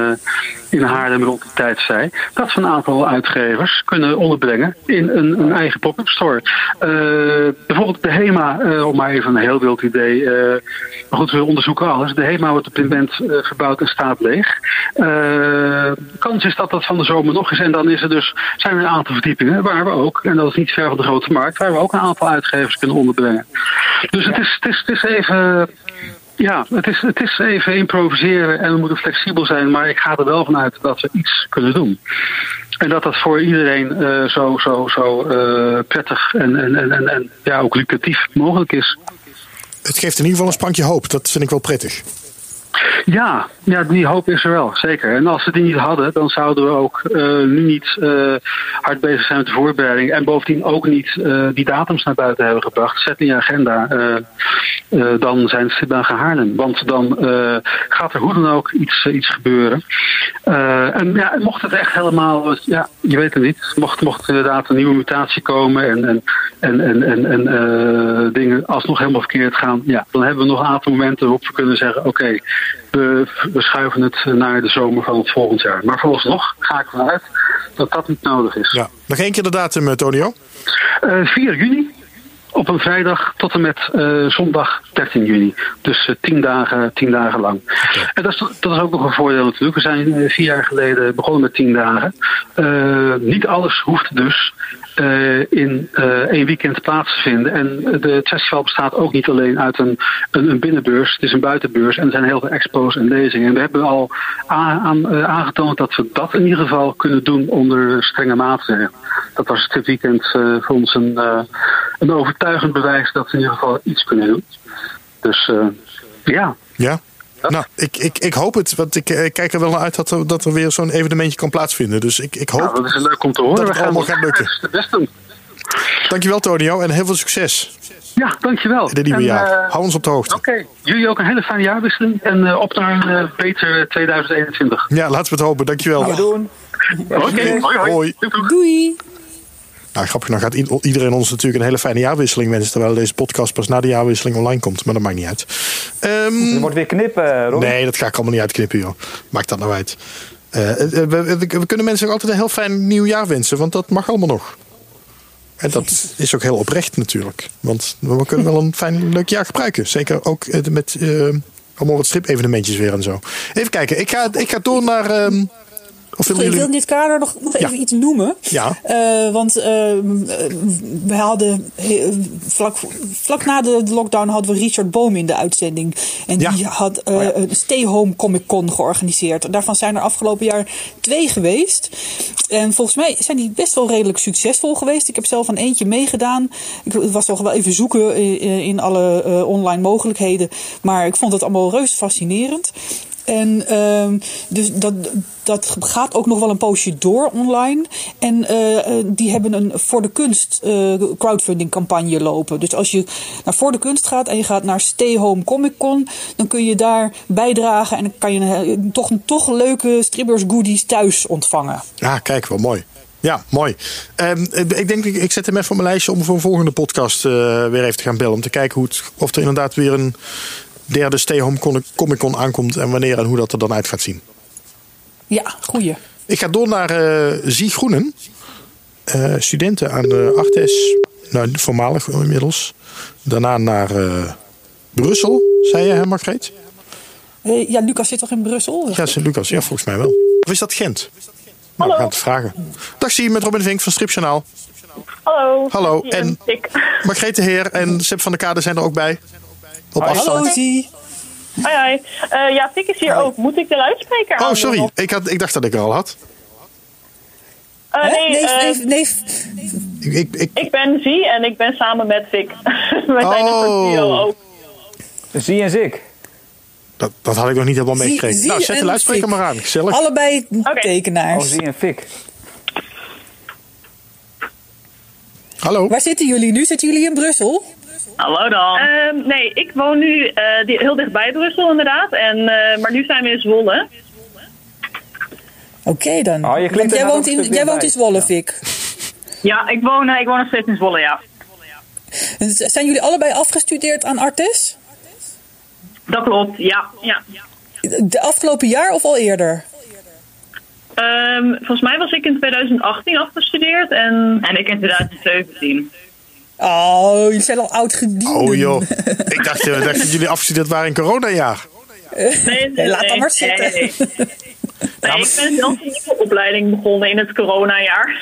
in Haarlem rond die tijd zei. Dat we een aantal uitgevers kunnen onderbrengen in een, een eigen pop-up store. bijvoorbeeld de HEMA, om maar even een heel wild idee. maar goed, we onderzoeken alles. De HEMA wordt op dit moment verbouwd en staat leeg. de kans is dat dat van de zomer nog is. En dan is er dus, zijn er een aantal verdiepingen waar we ook, en dat is niet ver de Grote Markt, waar we ook een aantal uitgevers kunnen onderbrengen. Dus het is, het is, het is even. Ja, het is, het is even improviseren en we moeten flexibel zijn, maar ik ga er wel vanuit dat we iets kunnen doen. En dat dat voor iedereen uh, zo, zo, zo uh, prettig en, en, en, en ja, ook lucratief mogelijk is. Het geeft in ieder geval een sprankje hoop. Dat vind ik wel prettig. Ja, ja, die hoop is er wel, zeker. En als we die niet hadden, dan zouden we ook uh, nu niet uh, hard bezig zijn met de voorbereiding. En bovendien ook niet uh, die datums naar buiten hebben gebracht. Zet in je agenda, dan zijn het Stripdagen Haarlem. Want dan gaat er hoe dan ook iets, iets gebeuren. en ja, mocht het echt helemaal, ja, je weet het niet. Mocht, mocht inderdaad een nieuwe mutatie komen en, en, en, en, en, en dingen alsnog helemaal verkeerd gaan. Ja, dan hebben we nog een aantal momenten waarop we kunnen zeggen, oké. We, we, schuiven het naar de zomer van het volgend jaar. Maar vooralsnog ga ik vanuit dat dat niet nodig is. Ja. Nog één keer de datum, Tonio. Uh, 4 juni. Op een vrijdag tot en met uh, zondag 13 juni. Dus uh, tien, dagen, tien dagen lang. Okay. En dat is, dat is ook nog een voordeel natuurlijk. We zijn uh, vier jaar geleden begonnen met tien dagen. niet alles hoeft dus in uh, één weekend plaats te vinden. En het festival bestaat ook niet alleen uit een, een, binnenbeurs, het is een buitenbeurs en er zijn heel veel expos en lezingen. En we hebben al aan, uh, aangetoond dat we dat in ieder geval kunnen doen onder strenge maatregelen. Dat was dit weekend voor ons een, een overtuigend bewijs dat we in ieder geval iets kunnen doen. Dus ja. Ja, nou, ik, ik, ik hoop het, want ik, ik kijk er wel naar uit dat er, dat er weer zo'n evenementje kan plaatsvinden. Dus ik, ik hoop nou, dat is leuk om te horen. dat het We allemaal gaat lukken. Het best doen. Dankjewel Tonio en heel veel succes. Ja, dankjewel. In het nieuwe en, jaar. Uh, Hou ons op de hoogte. Oké, okay. jullie ook een hele fijne jaarwisseling en uh, op naar een uh, beter 2021. Ja, laten we het hopen. Dankjewel. Gaan we doen. Oké, okay. hoi, hoi. hoi. Doei. Nou, grappig, dan gaat iedereen ons natuurlijk een hele fijne jaarwisseling wensen. Terwijl deze podcast pas na de jaarwisseling online komt. Maar dat maakt niet uit. Um, er wordt weer knippen, Rob. Nee, dat ga ik allemaal niet uitknippen, joh. Maakt dat nou uit. Uh, we, we, we, kunnen mensen ook altijd een heel fijn nieuw jaar wensen. Want dat mag allemaal nog. En dat is ook heel oprecht natuurlijk. Want we kunnen wel een fijn, leuk jaar gebruiken. Zeker ook met uh, allemaal wat strip-evenementjes weer en zo. Even kijken, ik ga, ik ga door naar... Um, of ik wil in dit kader nog, nog even ja. iets noemen. Ja. Uh, want uh, we hadden vlak, vlak na de lockdown hadden we Richard Boom in de uitzending. En ja. die had uh, oh ja. een Stay Home Comic Con georganiseerd. Daarvan zijn er afgelopen jaar twee geweest. En volgens mij zijn die best wel redelijk succesvol geweest. Ik heb zelf aan eentje meegedaan. Ik was toch wel even zoeken in, in alle online mogelijkheden. Maar ik vond het allemaal reuze fascinerend. En uh, dus dat, dat gaat ook nog wel een poosje door online. En uh, die hebben een voor de kunst uh, crowdfunding campagne lopen. Dus als je naar voor de kunst gaat en je gaat naar Stay Home Comic Con, dan kun je daar bijdragen en dan kan je toch, toch leuke strippers goodies thuis ontvangen. Ja, kijk, wel mooi. Ja, mooi. Um, ik denk, ik zet hem even op mijn lijstje om voor een volgende podcast weer even te gaan bellen. Om te kijken hoe het, of er inderdaad weer een derde Stay Home Comic Con aankomt en wanneer en hoe dat er dan uit gaat zien. Ja, goeie. Ik ga door naar uh, Zie Groenen. Uh, studenten aan de Artes, nou voormalig inmiddels. Daarna naar uh, Brussel, zei je hè Margreet? ja, Lucas zit toch in Brussel? Ja, Sint-Lucas, ja volgens mij wel. Of is dat Gent? Nou, we gaan het vragen. Dag zie met Robin Vink van Stripjournaal. Hallo. Hallo. En Margreet de Heer en Seb van der Kade zijn er ook bij. Op Hallo, afstand. Zie. Hoi, hoi. Uh, ja, Tik is hier ook. Moet ik de luidspreker Oh, sorry. Ik, had, ik dacht dat ik er al had. Uh, nee, nee, uh, nee, nee, Ik, ik, ik, ik ben Zie en ik ben samen met Vic. Wij zijn een soort duo ook. Zie en Zik. Dat, dat had ik nog niet helemaal meegekregen. Nou, zet de luidspreker Fik. maar aan. Gezellig. Allebei tekenaars. Oh, Zie en Fik. Hallo. Waar zitten jullie nu? Zitten jullie in Brussel? Hallo dan. Ehm, nee, ik woon nu eh, heel dichtbij Brussel inderdaad. En, eh, maar nu zijn we in Zwolle. Oké dan. Oh, je klinkt Want jij, woont in, jij woont in. Zwolle, Fik. Ja, ik woon, eh, ik woon nog steeds in Zwolle, ja. Zijn jullie allebei afgestudeerd aan Artes? Dat klopt, ja. ja. De afgelopen jaar of al eerder? Ehm, volgens mij was ik in 2018 afgestudeerd. En, En ik in 2017. Oh, jullie zijn al oud gedienden. Oh joh. Ik dacht, eh, dacht dat jullie afgestudeerd waren in coronajaar. nee, nee, Nee, laat dat maar zitten. nee, nee. Nee, ik ben zelf een nieuwe opleiding begonnen in het coronajaar.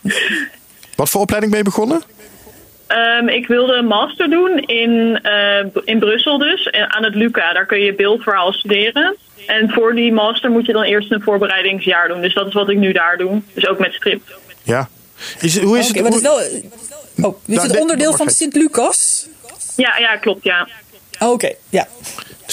Wat voor opleiding ben je begonnen? Ehm, ik wilde een master doen in, eh, in Brussel dus, eh, aan het LUCA. Daar kun je beeldverhaal studeren. En voor die master moet je dan eerst een voorbereidingsjaar doen. Dus dat is wat ik nu daar doe. Dus ook met strip. Ja. Is, hoe is Oké, het? maar het is wel... Oh, is Nou, het nee, onderdeel van. Sint-Lucas? Ja, ja, klopt, ja. Oh, Oké, ja.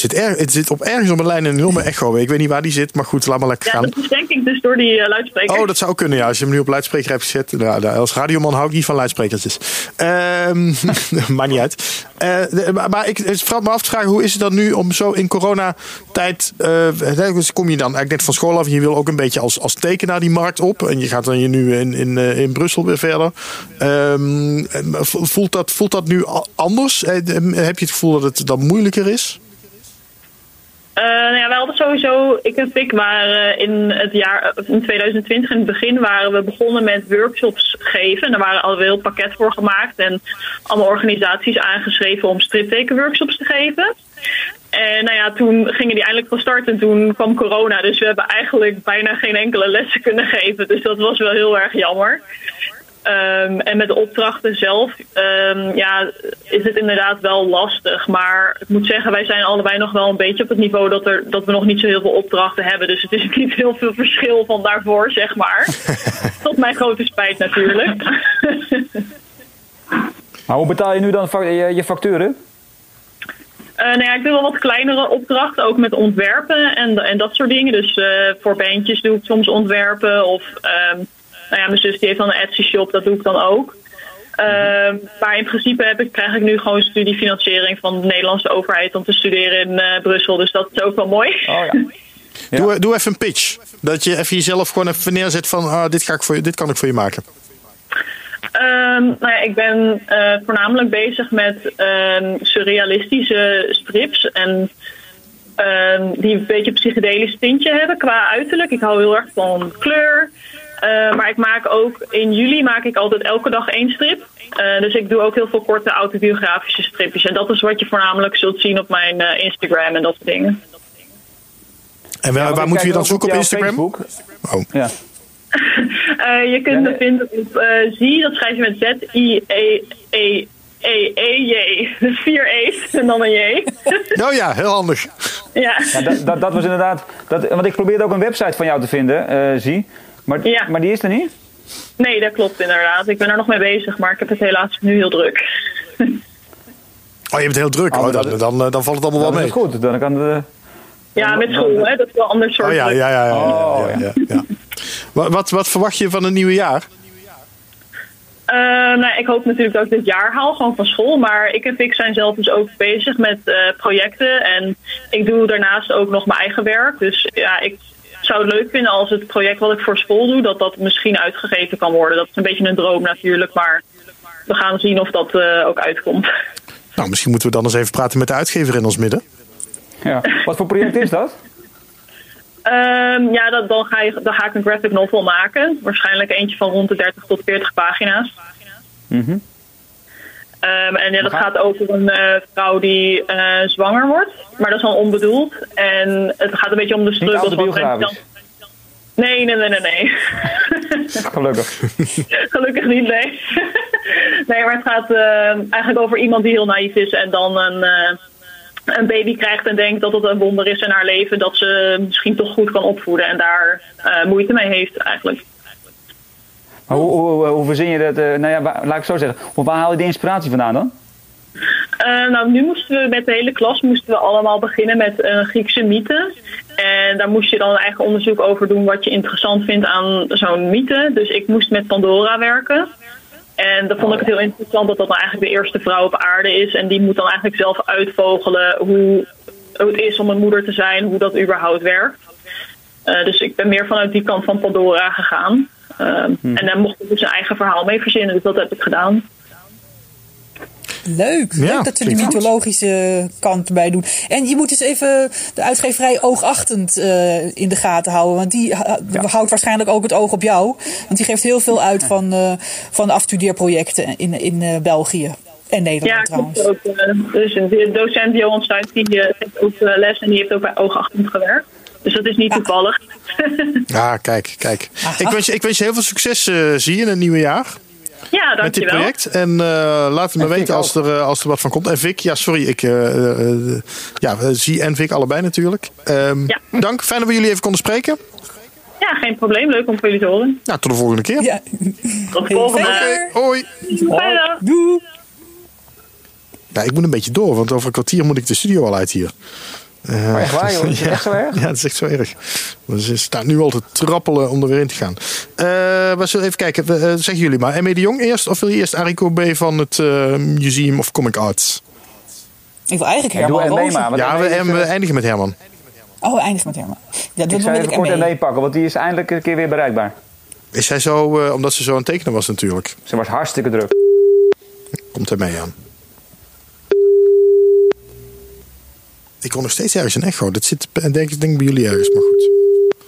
Het zit, er, het zit op ergens op een lijn een enorme echo. Ik weet niet waar die zit, maar goed, laat maar lekker Ja, gaan. dat is denk ik dus door die eh, luidspreker. Oh, dat zou kunnen, ja. Als je hem nu op luidspreker hebt gezet. Nou, als radioman hou ik niet van luidsprekertjes. Ehm maakt niet uit. Eh, de- maar maar ik het vraag me af te vragen, hoe is het dan nu om zo in coronatijd... eh, dus kom je dan eigenlijk net van school af en je wil ook een beetje als, als tekenaar die markt op. En je gaat dan je nu in, in, in Brussel weer verder. Ehm, voelt, dat, voelt dat nu anders? Heb je het gevoel dat het dan moeilijker is? Eh, nou ja, wij hadden sowieso, ik en Pik waren in het jaar, in 2020 in het begin waren we begonnen met workshops geven. En daar waren al een heel pakket voor gemaakt en allemaal organisaties aangeschreven om striptekenworkshops te geven. En nou ja, toen gingen die eindelijk van start en toen kwam corona. Dus we hebben eigenlijk bijna geen enkele lessen kunnen geven. Dus dat was wel heel erg jammer. Ehm, en met de opdrachten zelf ehm, ja, is het inderdaad wel lastig. Maar ik moet zeggen, wij zijn allebei nog wel een beetje op het niveau dat, er, dat we nog niet zo heel veel opdrachten hebben. Dus het is niet heel veel verschil van daarvoor, zeg maar. Tot mijn grote spijt natuurlijk. Maar hoe betaal je nu dan je, je facturen? Eh, nou ja, ik doe wel wat kleinere opdrachten, ook met ontwerpen en, en dat soort dingen. Dus eh, voor bandjes doe ik soms ontwerpen. Of ehm, nou ja, mijn zus die heeft dan een Etsy shop, dat doe ik dan ook. Ehm, maar in principe heb ik, krijg ik nu gewoon studiefinanciering van de Nederlandse overheid om te studeren in eh, Brussel. Dus dat is ook wel mooi. Oh ja. Ja. Doe, doe even een pitch. Dat je even jezelf gewoon even neerzet van ah, dit, ga ik voor je, dit kan ik voor je maken. Ehm, nou ja, ik ben eh, voornamelijk bezig met ehm, surrealistische strips. En ehm, die een beetje een psychedelisch tintje hebben qua uiterlijk. Ik hou heel erg van kleur. Eh, maar ik maak ook in juli maak ik altijd elke dag één strip. Eh, dus ik doe ook heel veel korte autobiografische stripjes. En dat is wat je voornamelijk zult zien op mijn eh, Instagram en dat soort dingen. En waar, Ja, waar we je kijk dan zoeken op Instagram? Facebook. Oh. Ja. Eh, je kunt Ja, me nee. vinden op eh Zie, dat schrijf je met Z-I-E-E-E-E-J. Dus vier E's en dan een J. Oh ja, heel handig. ja. Ja, dat, dat, dat was inderdaad. Dat, want ik probeerde ook een website van jou te vinden, eh, zie. Maar, Ja. maar die is er niet? Nee, dat klopt inderdaad. Ik ben er nog mee bezig, maar ik heb het helaas nu heel druk. Oh, je bent heel druk. Oh, Oh, dan, eh, dan valt het allemaal wel Dat is mee. het goed. Dan kan de, Ja, met school, hè? Dat is wel een ander soort Oh ja, ja, ja. ja, ja, Oh, ja, ja, ja. Wat, wat, wat verwacht je van het nieuwe jaar? Eh, nou, ik hoop natuurlijk dat ik dit jaar haal, gewoon van school. Maar ik en ik zijn zelf dus ook bezig met eh, projecten. En ik doe daarnaast ook nog mijn eigen werk. Dus ja, ik zou het leuk vinden als het project wat ik voor school doe, dat dat misschien uitgegeven kan worden. Dat is een beetje een droom natuurlijk, maar we gaan zien of dat eh, ook uitkomt. Nou, misschien moeten we dan eens even praten met de uitgever in ons midden. ja. Wat voor project is dat? Ehm, ja, dat, dan, ga je, dan ga ik een graphic novel maken. Waarschijnlijk eentje van rond de 30 tot 40 pagina's. Mhm. Ehm, en ja, dat gaat over een eh, vrouw die eh, zwanger wordt. Maar dat is dan onbedoeld. En het gaat een beetje om de struggles. van-. Nee, nee, nee, nee, nee. Gelukkig. Gelukkig niet, nee. nee, maar het gaat eh, eigenlijk over iemand die heel naïef is en dan een, eh, een baby krijgt en denkt dat het een wonder is in haar leven. Dat ze misschien toch goed kan opvoeden en daar moeite mee heeft eigenlijk. Maar hoe, verzin je dat? eh, nou ja, laat ik het zo zeggen. Waar haal je die inspiratie vandaan dan? Eh, nou, nu moesten we met de hele klas moesten we allemaal beginnen met Griekse mythe. En daar moest je dan een eigen onderzoek over doen wat je interessant vindt aan zo'n mythe. Dus ik moest met Pandora werken. En dan vond ik het heel interessant dat dat dan eigenlijk de eerste vrouw op aarde is. En die moet dan eigenlijk zelf uitvogelen hoe, hoe het is om een moeder te zijn, hoe dat überhaupt werkt. Eh, dus ik ben meer vanuit die kant van Pandora gegaan. Ehm, En daar mocht ik dus een eigen verhaal mee verzinnen, dus dat heb ik gedaan. Leuk, Ja, leuk dat ze de goed. mythologische kant erbij doen. En je moet dus even de uitgeverij oogachtend eh, in de gaten houden. Want die ha- houdt waarschijnlijk ook het oog op jou. Want die geeft heel veel uit van, eh, van afstudeerprojecten in, in eh, België. En Nederland Ja, trouwens. ook. eh, dus de docent Johan Stuit die geeft ook eh, les en die heeft ook bij oogachtend gewerkt. Dus dat is niet Ja. toevallig. Ja, kijk, kijk. Ik wens, je, ik wens je heel veel succes, eh zie je, in het nieuwe jaar. Ja, met dit dankjewel. project. En eh, laat het me En weten als er, eh, als er wat van komt. En Vic, ja, sorry. Ik ja, zie en Vic allebei natuurlijk. Ehm, Ja. Dank. Fijn dat we jullie even konden spreken. Ja, geen probleem. Leuk om voor jullie te horen. Nou, tot de volgende keer. Ja. Tot de volgende. Verder. Hoi. Fijne dag. Doei. Ja, ik moet een beetje door, want over een kwartier moet ik de studio al uit hier. Eh, Maar echt waar, joh? Is het echt zo erg? Ja, het is echt zo erg. Maar ze staat nu al te trappelen om er weer in te gaan. Eh, we zullen even kijken. Eh, zeggen jullie maar. M.E. de Jong eerst of wil je eerst Arie B. van het eh, Museum of Comic Arts? Ik wil eigenlijk Ja, doe Herman Rozen. maar. Ja, we, is, en we eindigen met Herman. Oh, eindig met Herman. Ja, Ik dan zou wil even ik kort ME. Pakken, want die is eindelijk een keer weer bereikbaar. Is zij zo, eh, omdat ze zo aan het tekenen was natuurlijk. Ze was hartstikke druk. Komt er mee aan. Ik hoor nog steeds ergens een echo. Dat zit eh, denk, ik- denk bij jullie ergens, maar goed.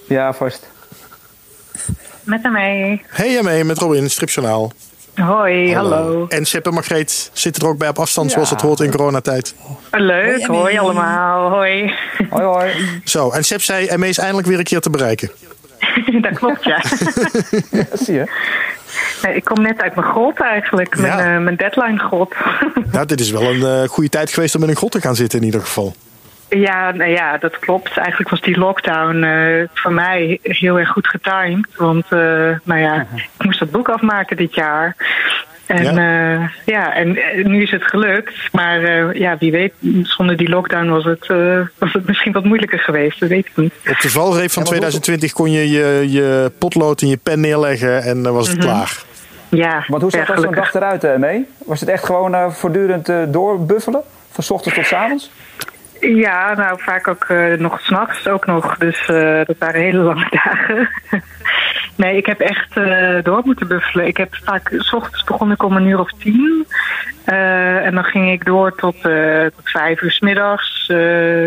Ja, vast. Met mij. Hey M.E. met Robin, Stripjournaal. Hoi, hallo. En Sepp en Margreet zitten er ook bij op afstand, Ja. zoals het hoort in coronatijd. Leuk, Hoi, allemaal. Hoi. Hoi hoi. Zo, en Sepp zei, ME is eindelijk weer een keer te bereiken. dat klopt, ja. Dat zie je. Nee, ik kom net uit mijn grot eigenlijk, mijn, Ja. eh, mijn deadline grot. Nou, dit is wel een eh, goede tijd geweest om in een grot te gaan zitten in ieder geval. Ja, nou ja, dat klopt. Eigenlijk was die lockdown eh, voor mij heel erg goed getimed. Want eh, nou ja, ik moest dat boek afmaken dit jaar. En ja, ja en eh, nu is het gelukt. Maar eh, ja, wie weet, zonder die lockdown was het, eh, was het misschien wat moeilijker geweest. Dat weet ik niet. Op de valreep van 2020 kon je je, je potlood en je pen neerleggen en dan was het klaar. Ja, Want hoe zag dat zo'n dag eruit, eh, mee? Was het echt gewoon eh, voortdurend eh, doorbuffelen? Van 's ochtends tot 's avonds? Ja, nou vaak ook eh, nog s'nachts ook nog. Dus eh, dat waren hele lange dagen. nee, ik heb echt eh, door moeten buffelen. Ik heb vaak, s ochtends begon ik om een uur of tien. En dan ging ik door tot, tot vijf uur s middags.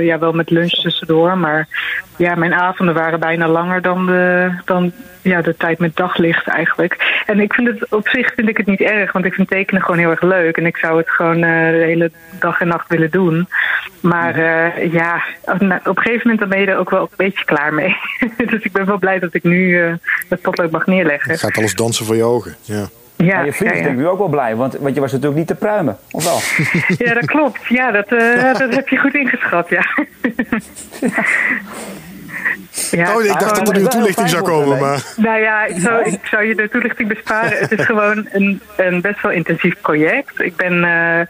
Ja, wel met lunch tussendoor. Maar ja, mijn avonden waren bijna langer dan de, dan, ja, de tijd met daglicht eigenlijk. En ik vind het op zich vind ik het niet erg, want ik vind tekenen gewoon heel erg leuk. En ik zou het gewoon de hele dag en nacht willen doen. Maar eh, ja, op nou, op een gegeven moment dan ben je er ook wel een beetje klaar mee. dus ik ben wel blij dat ik nu eh het potlood mag neerleggen. Het gaat alles dansen voor je ogen. Ja. Ja, En je vriend is ja. denk ik nu ook wel blij, want, want je was natuurlijk niet te pruimen. Of wel? ja, dat klopt. Ja, dat, eh, dat heb je goed ingeschat, ja. ja Oh, ik dacht dat er nu een toelichting zou komen, maar... Nou ja, ik zou, ik zou je de toelichting besparen. Het is gewoon een, een best wel intensief project. Ik ben eh,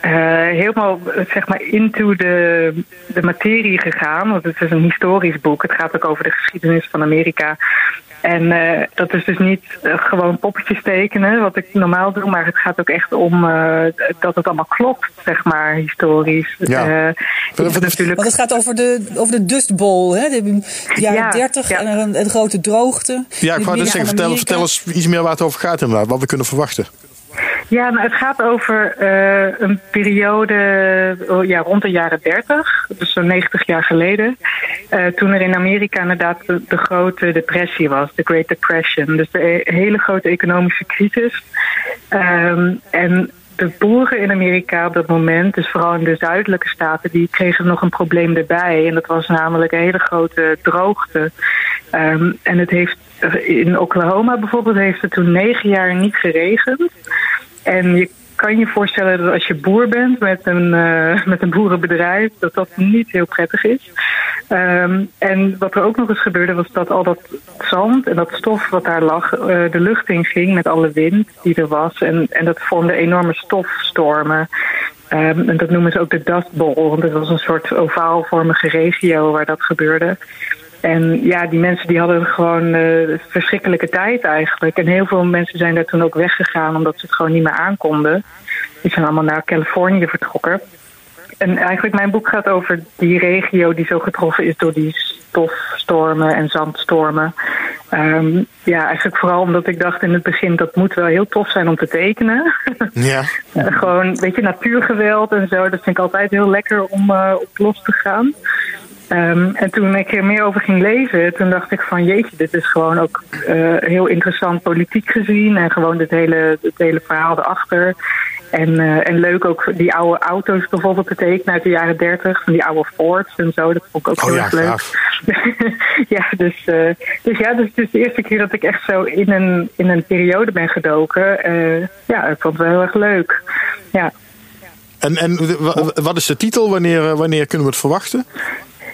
eh, helemaal zeg maar into de, de materie gegaan. Want het is een historisch boek. Het gaat ook over de geschiedenis van Amerika. En eh, dat is dus niet eh, gewoon poppetjes tekenen, wat ik normaal doe, maar het gaat ook echt om eh, dat het allemaal klopt, zeg maar, historisch. Ja. Eh, natuurlijk Want het gaat over de, over de Dust Bowl, hè? de jaren Ja, 30 ja. en een, een grote droogte. Ja, ik wou net zeggen, vertel, vertel eens iets meer waar het over gaat inderdaad. Wat we kunnen verwachten. Ja, nou, het gaat over eh, een periode oh, ja, rond de jaren 30, dus zo'n 90 jaar geleden. eh, toen er in Amerika inderdaad de, de grote depressie was, de Great Depression. Dus de e- hele grote economische crisis. Ehm, en de boeren in Amerika op dat moment, dus vooral in de zuidelijke staten, die kregen nog een probleem erbij. En dat was namelijk een hele grote droogte. Ehm, en het heeft in Oklahoma bijvoorbeeld heeft het toen negen jaar niet geregend. En je kan je voorstellen dat als je boer bent met een, eh, met een boerenbedrijf, dat dat niet heel prettig is. Ehm, en wat er ook nog eens gebeurde, was dat al dat zand en dat stof wat daar lag, eh, de lucht in ging met alle wind die er was. En, en dat vormde enorme stofstormen. Ehm, en dat noemen ze ook de Dust Bowl, want het was een soort ovaalvormige regio waar dat gebeurde. En ja, die mensen die hadden gewoon eh verschrikkelijke tijd eigenlijk. En heel veel mensen zijn daar toen ook weggegaan omdat ze het gewoon niet meer aankonden. Die zijn allemaal naar Californië vertrokken. En eigenlijk mijn boek gaat over die regio die zo getroffen is door die stofstormen en zandstormen. Ehm, ja, eigenlijk vooral omdat ik dacht in het begin dat moet wel heel tof zijn om te tekenen. Ja. Eh, gewoon, weet je, natuurgeweld en zo. Dat vind ik altijd heel lekker om eh, op los te gaan. Ehm, en toen ik er meer over ging lezen, toen dacht ik van jeetje, dit is gewoon ook eh, heel interessant politiek gezien. En gewoon het hele, het hele verhaal erachter. En, eh, en leuk ook die oude auto's bijvoorbeeld te tekenen uit de jaren 30. Van die oude Fords en zo. Dat vond ik ook Oh heel ja, erg leuk. ja, dus, eh, dus ja, dus het is de eerste keer dat ik echt zo in een, in een periode ben gedoken. Ja, ik vond het wel heel erg leuk. Ja. En, en wa- wat is de titel? Wanneer, wanneer kunnen we het verwachten?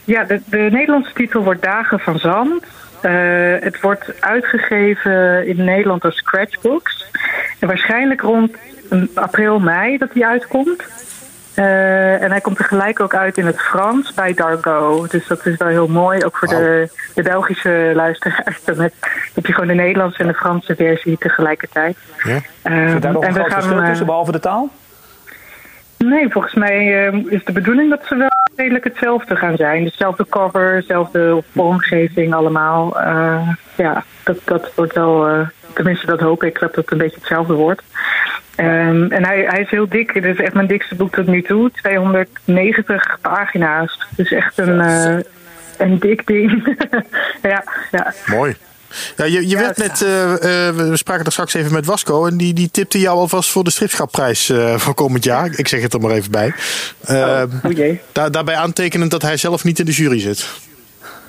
Ja, de, de Nederlandse titel wordt Dagen van Zand. Eh, het wordt uitgegeven in Nederland als Scratchbooks. En waarschijnlijk rond april, mei dat die uitkomt. Eh, en hij komt tegelijk ook uit in het Frans bij Dargo. Dus dat is wel heel mooi, ook voor de, de Belgische luisteraars. Dan heb, je gewoon de Nederlandse en de Franse versie tegelijkertijd. Ja. Eh, Zit daar nog een groot gaan, verschil tussen, behalve de taal? Nee, volgens mij eh, is de bedoeling dat ze wel redelijk hetzelfde gaan zijn. Dezelfde cover, dezelfde vormgeving allemaal. Eh, ja, dat, dat wordt wel, eh, tenminste dat hoop ik, dat het een beetje hetzelfde wordt. Ehm, en hij, hij is heel dik. Dit is echt mijn dikste boek tot nu toe. 290 pagina's. Dus echt een, eh, een dik ding. ja, ja. Mooi. Ja, je je werd net, eh, eh, we spraken er straks even met Wasco en die, die tipte jou alvast voor de stripschapprijs eh voor komend jaar. Ik zeg het er maar even bij. Oh jee. daar, daarbij aantekenend dat hij zelf niet in de jury zit.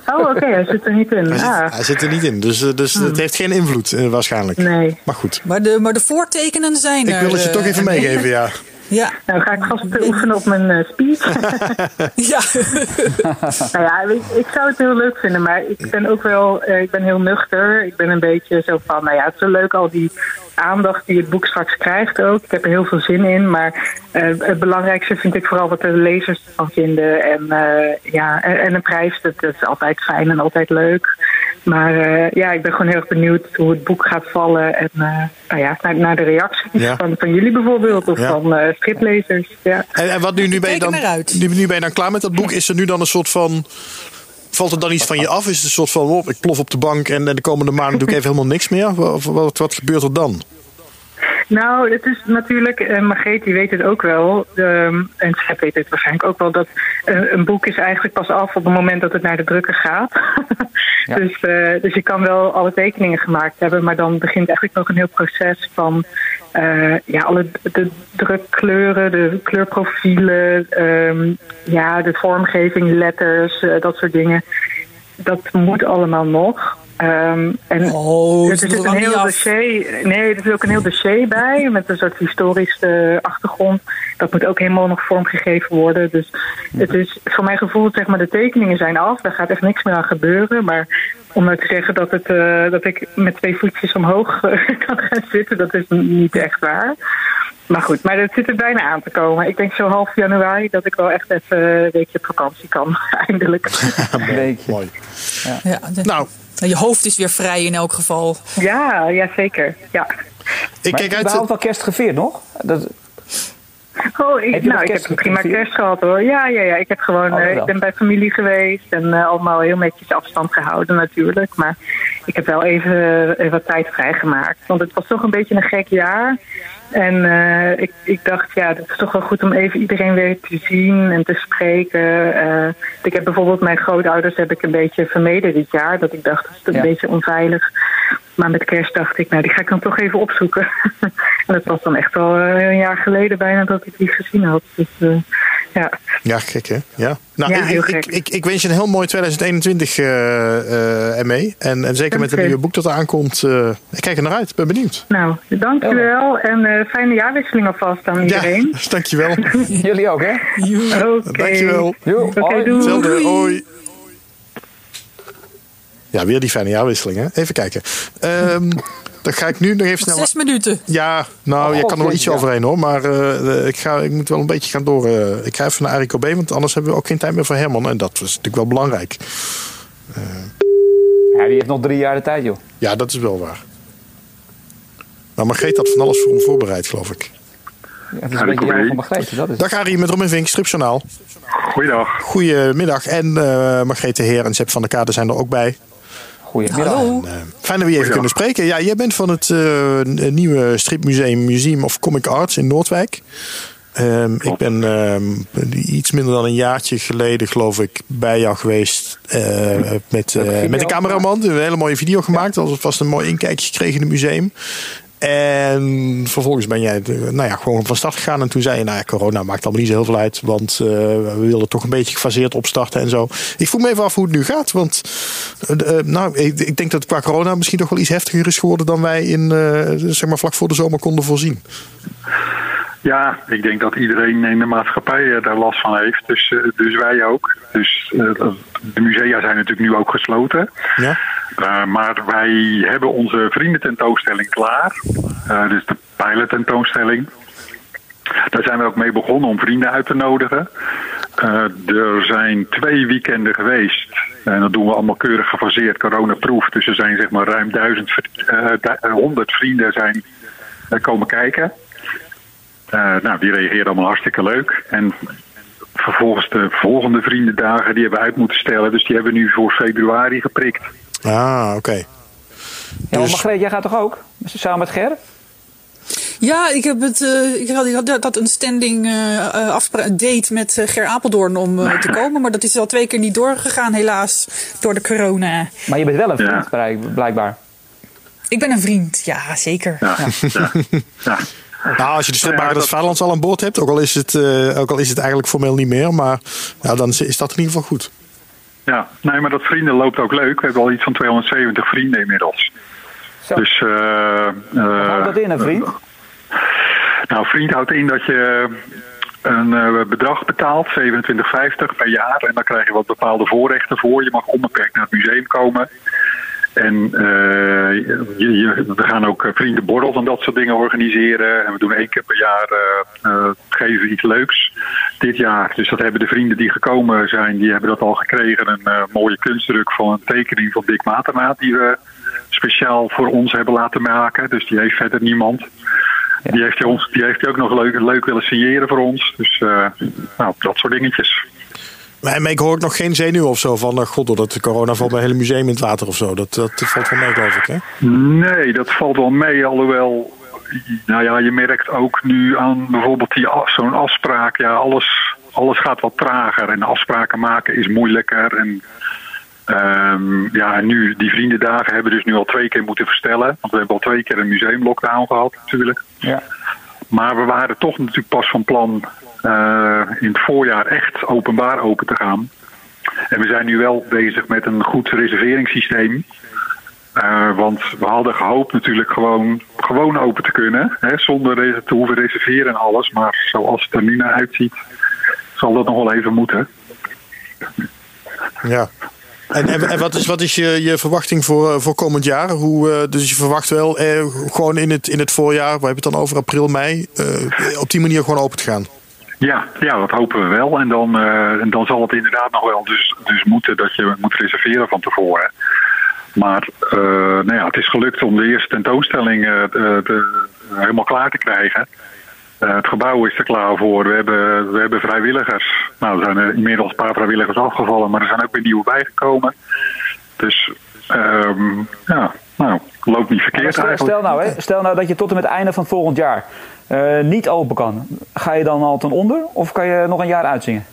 Oh, oké, hij zit er niet in. Hij, Ah. zit, hij zit er niet in, dus, dus het heeft geen invloed waarschijnlijk. Nee. Maar goed, Maar de, maar de voortekenen zijn ik er. wil het je toch even meegeven, ja. Ja. Nou, ga ik vast oefenen op mijn eh, speech. ja. nou ja, ik, ik zou het heel leuk vinden, maar ik ben ook wel, eh, ik ben heel nuchter. Ik ben een beetje zo van, nou ja, het is wel leuk al die aandacht die het boek straks krijgt ook. Ik heb er heel veel zin in, maar eh, het belangrijkste vind ik vooral wat de lezers ervan vinden. En eh, ja, en, en een prijs, dat, dat is altijd fijn en altijd leuk. Maar eh, ja, ik ben gewoon heel erg benieuwd hoe het boek gaat vallen. En eh, nou ja, naar, naar de reacties Ja. van, van jullie bijvoorbeeld, of Ja. van eh striplezers. Ja. En, en wat nu, nu ben je dan, nu, nu ben je dan klaar met dat boek? Is er nu dan een soort van, valt er dan iets van je af? Is het een soort van, oh, ik plof op de bank en, de komende maanden doe ik even helemaal niks meer? Wat, wat, wat gebeurt er dan? Nou, het is natuurlijk, uh, Margreet die weet het ook wel, um, en zij weet het waarschijnlijk ook wel, dat uh, een boek is eigenlijk pas af op het moment dat het naar de drukker gaat. ja. dus, uh, dus je kan wel alle tekeningen gemaakt hebben, maar dan begint eigenlijk nog een heel proces van uh, ja, alle de drukkleuren, de kleurprofielen, um, ja, de vormgeving, letters, uh, dat soort dingen. Dat moet allemaal nog. Um, en oh, er zit een heel dossier. Nee, er zit ook een heel dossier bij met een soort historische achtergrond. Dat moet ook helemaal nog vormgegeven worden. Dus het is voor mijn gevoel, zeg maar, de tekeningen zijn af. Daar gaat echt niks meer aan gebeuren. Maar om nou te zeggen dat, het, uh, dat ik met twee voetjes omhoog kan gaan zitten, dat is niet echt waar. Maar goed, maar het zit er bijna aan te komen. Ik denk zo half januari dat ik wel echt even een weekje op vakantie kan, eindelijk. een weekje. Mooi. Ja. nou. Je hoofd is weer vrij in elk geval. Ja, ja zeker. Ja. Ik maar kijk uit. Je wel kerst gevierd nog? Dat... Oh, ik, nou, ik heb een prima kerst gehad hoor. Ja, ja, ja. Ik heb gewoon, oh, uh, ik ben bij familie geweest en uh, allemaal heel netjes afstand gehouden natuurlijk. Maar ik heb wel even uh, wat tijd vrijgemaakt. Want het was toch een beetje een gek jaar. En ik, ik dacht, ja, het is toch wel goed om even iedereen weer te zien en te spreken. Ik heb bijvoorbeeld mijn grootouders heb ik een beetje vermeden dit jaar. Dat ik dacht, dat is een ja. beetje onveilig. Maar met kerst dacht ik, nou, die ga ik dan toch even opzoeken. en dat was dan echt al uh, een jaar geleden bijna dat ik die gezien had. Dus ja. Ja, gek hè? Ja. Nou, ja, ik, heel ik, gek. Ik, ik, ik, wens je een heel mooi 2021 uh, ermee. En, en zeker met het nieuwe boek dat eraan komt. Uh, ik kijk er naar uit, ben benieuwd. Nou, dankjewel. En uh, fijne jaarwisseling alvast aan iedereen. Ja, dankjewel. Jullie ook, hè? Oké. Okay. Dankjewel. Oké, okay, doei. Hoi. Ja, weer die fijne jaarwisseling, hè? Even kijken. Um, dan ga ik nu nog even snel. Zes minuten. Ja, nou, oh, je kan er wel ietsje ja. overheen hoor. Maar uh, ik, ga, ik moet wel een beetje gaan door. Uh, ik ga even naar Arik B, want anders hebben we ook geen tijd meer voor Herman. En dat was natuurlijk wel belangrijk. Uh, ja, die heeft nog drie jaar de tijd, joh. Ja, dat is wel waar. Maar Margreet had van alles voor hem voorbereid, geloof ik. Ja, het is een beetje van Margreet. Dat is Dag Arie, met Robin Vink, Stripjournaal. Goeiedag. Goedemiddag. En uh, Margreet de Heer en Sepp van der Kade zijn er ook bij. Goedemiddag. Hallo. En, uh, fijn dat we je even kunnen spreken. Ja, jij bent van het uh, nieuwe stripmuseum Museum of Comic Arts in Noordwijk. Um, ik ben um, iets minder dan een jaartje geleden, geloof ik, bij jou geweest. Uh, met, met de cameraman. Een hele mooie video gemaakt. Ja. Alvast een mooi inkijkje gekregen in het museum. En vervolgens ben jij eh, nou ja, gewoon van start gegaan. En toen zei je, nou ja, corona maakt allemaal niet zo heel veel uit. Want uh, we willen toch een beetje gefaseerd opstarten en zo. Ik vroeg me even af hoe het nu gaat. Want uh, nou, ik, ik, denk dat qua corona misschien toch wel iets heftiger is geworden... dan wij in, zeg maar vlak voor de zomer konden voorzien. Ja, ik denk dat iedereen in de maatschappij daar last van heeft. Dus, dus wij ook. Dus de musea zijn natuurlijk nu ook gesloten. Ja. Uh, maar wij hebben onze vriendententoonstelling klaar. Uh, dus de pilot-tentoonstelling. Daar zijn we ook mee begonnen om vrienden uit te nodigen. Uh, er zijn twee weekenden geweest. En dat doen we allemaal keurig gefaseerd, coronaproof. Dus er zijn zeg maar ruim duizend, honderd vrienden zijn komen kijken. Nou, die reageerden allemaal hartstikke leuk. En vervolgens de volgende vriendendagen, die hebben we uit moeten stellen. Dus die hebben we nu voor februari geprikt. Ah, oké. Okay. Ja, dus... Margreet, jij gaat toch ook? Samen met Ger? Ja, ik heb het. Uh, ik, had, ik had een standing uh, afspraak, date met uh, Ger Apeldoorn om uh, te komen. Maar dat is al twee keer niet doorgegaan, helaas. Door de corona. Maar je bent wel een vriend, ja. blijkbaar. Ik ben een vriend, ja, zeker. Ja. ja. ja. Nou, als je de stripmaker des Vaderlands al aan boord hebt, ook al, is het, ook al is het eigenlijk formeel niet meer, maar ja, dan is dat in ieder geval goed. Ja, nee, maar dat vrienden loopt ook leuk. We hebben al iets van 270 vrienden inmiddels. Zo. Dus, uh, Wat houdt dat in, een vriend? nou, vriend houdt in dat je een uh, bedrag betaalt, 27,50 per jaar. En dan krijg je wat bepaalde voorrechten voor. Je mag onbeperkt naar het museum komen. En uh, je, je, we gaan ook vriendenborrels en dat soort dingen organiseren. En we doen één keer per jaar uh, geven iets leuks dit jaar. Dus dat hebben de vrienden die gekomen zijn, die hebben dat al gekregen. Een mooie kunstdruk van een tekening van Dick Matermaat die we speciaal voor ons hebben laten maken. Dus die heeft verder niemand. Ja. Die, heeft hij ons, die heeft hij ook nog leuk, leuk willen signeren voor ons. Dus nou, dat soort dingetjes. Maar ik hoor nog geen zenuw of zo van, uh, god, door dat corona valt mijn hele museum in het water of zo. Dat, dat valt wel mee, geloof ik, hè? Nee, dat valt wel mee, alhoewel, nou ja, je merkt ook nu aan bijvoorbeeld die zo'n afspraak, ja, alles, alles gaat wat trager en afspraken maken is moeilijker. En um, ja, en nu, die vriendendagen hebben dus nu al twee keer moeten verstellen, want we hebben al twee keer een museumlockdown gehad, natuurlijk. Ja. Maar we waren toch natuurlijk pas van plan in het voorjaar echt openbaar open te gaan. En we zijn nu wel bezig met een goed reserveringssysteem. Uh, want we hadden gehoopt natuurlijk gewoon, gewoon open te kunnen. Hè, zonder te hoeven reserveren en alles. Maar zoals het er nu naar uitziet, zal dat nog wel even moeten. Ja. En, wat is, wat is je, je verwachting voor, voor komend jaar? Hoe, dus je verwacht wel eh, gewoon in het, in het voorjaar, we hebben het dan over april, mei, op die manier gewoon open te gaan? Ja, ja, dat hopen we wel. En dan, en dan zal het inderdaad nog wel dus, dus moeten dat je moet reserveren van tevoren. Maar uh, nou ja, het is gelukt om de eerste tentoonstelling uh, de, helemaal klaar te krijgen. het gebouw is er klaar voor. We hebben, we hebben vrijwilligers. Nou, er zijn er inmiddels een paar vrijwilligers afgevallen, maar er zijn ook weer nieuwe bijgekomen. Dus um, ja, nou, loopt niet verkeerd stel, eigenlijk. Stel nou, hè, stel nou dat je tot en met het einde van volgend jaar uh, niet open kan. Ga je dan al ten onder of kan je nog een jaar uitzingen?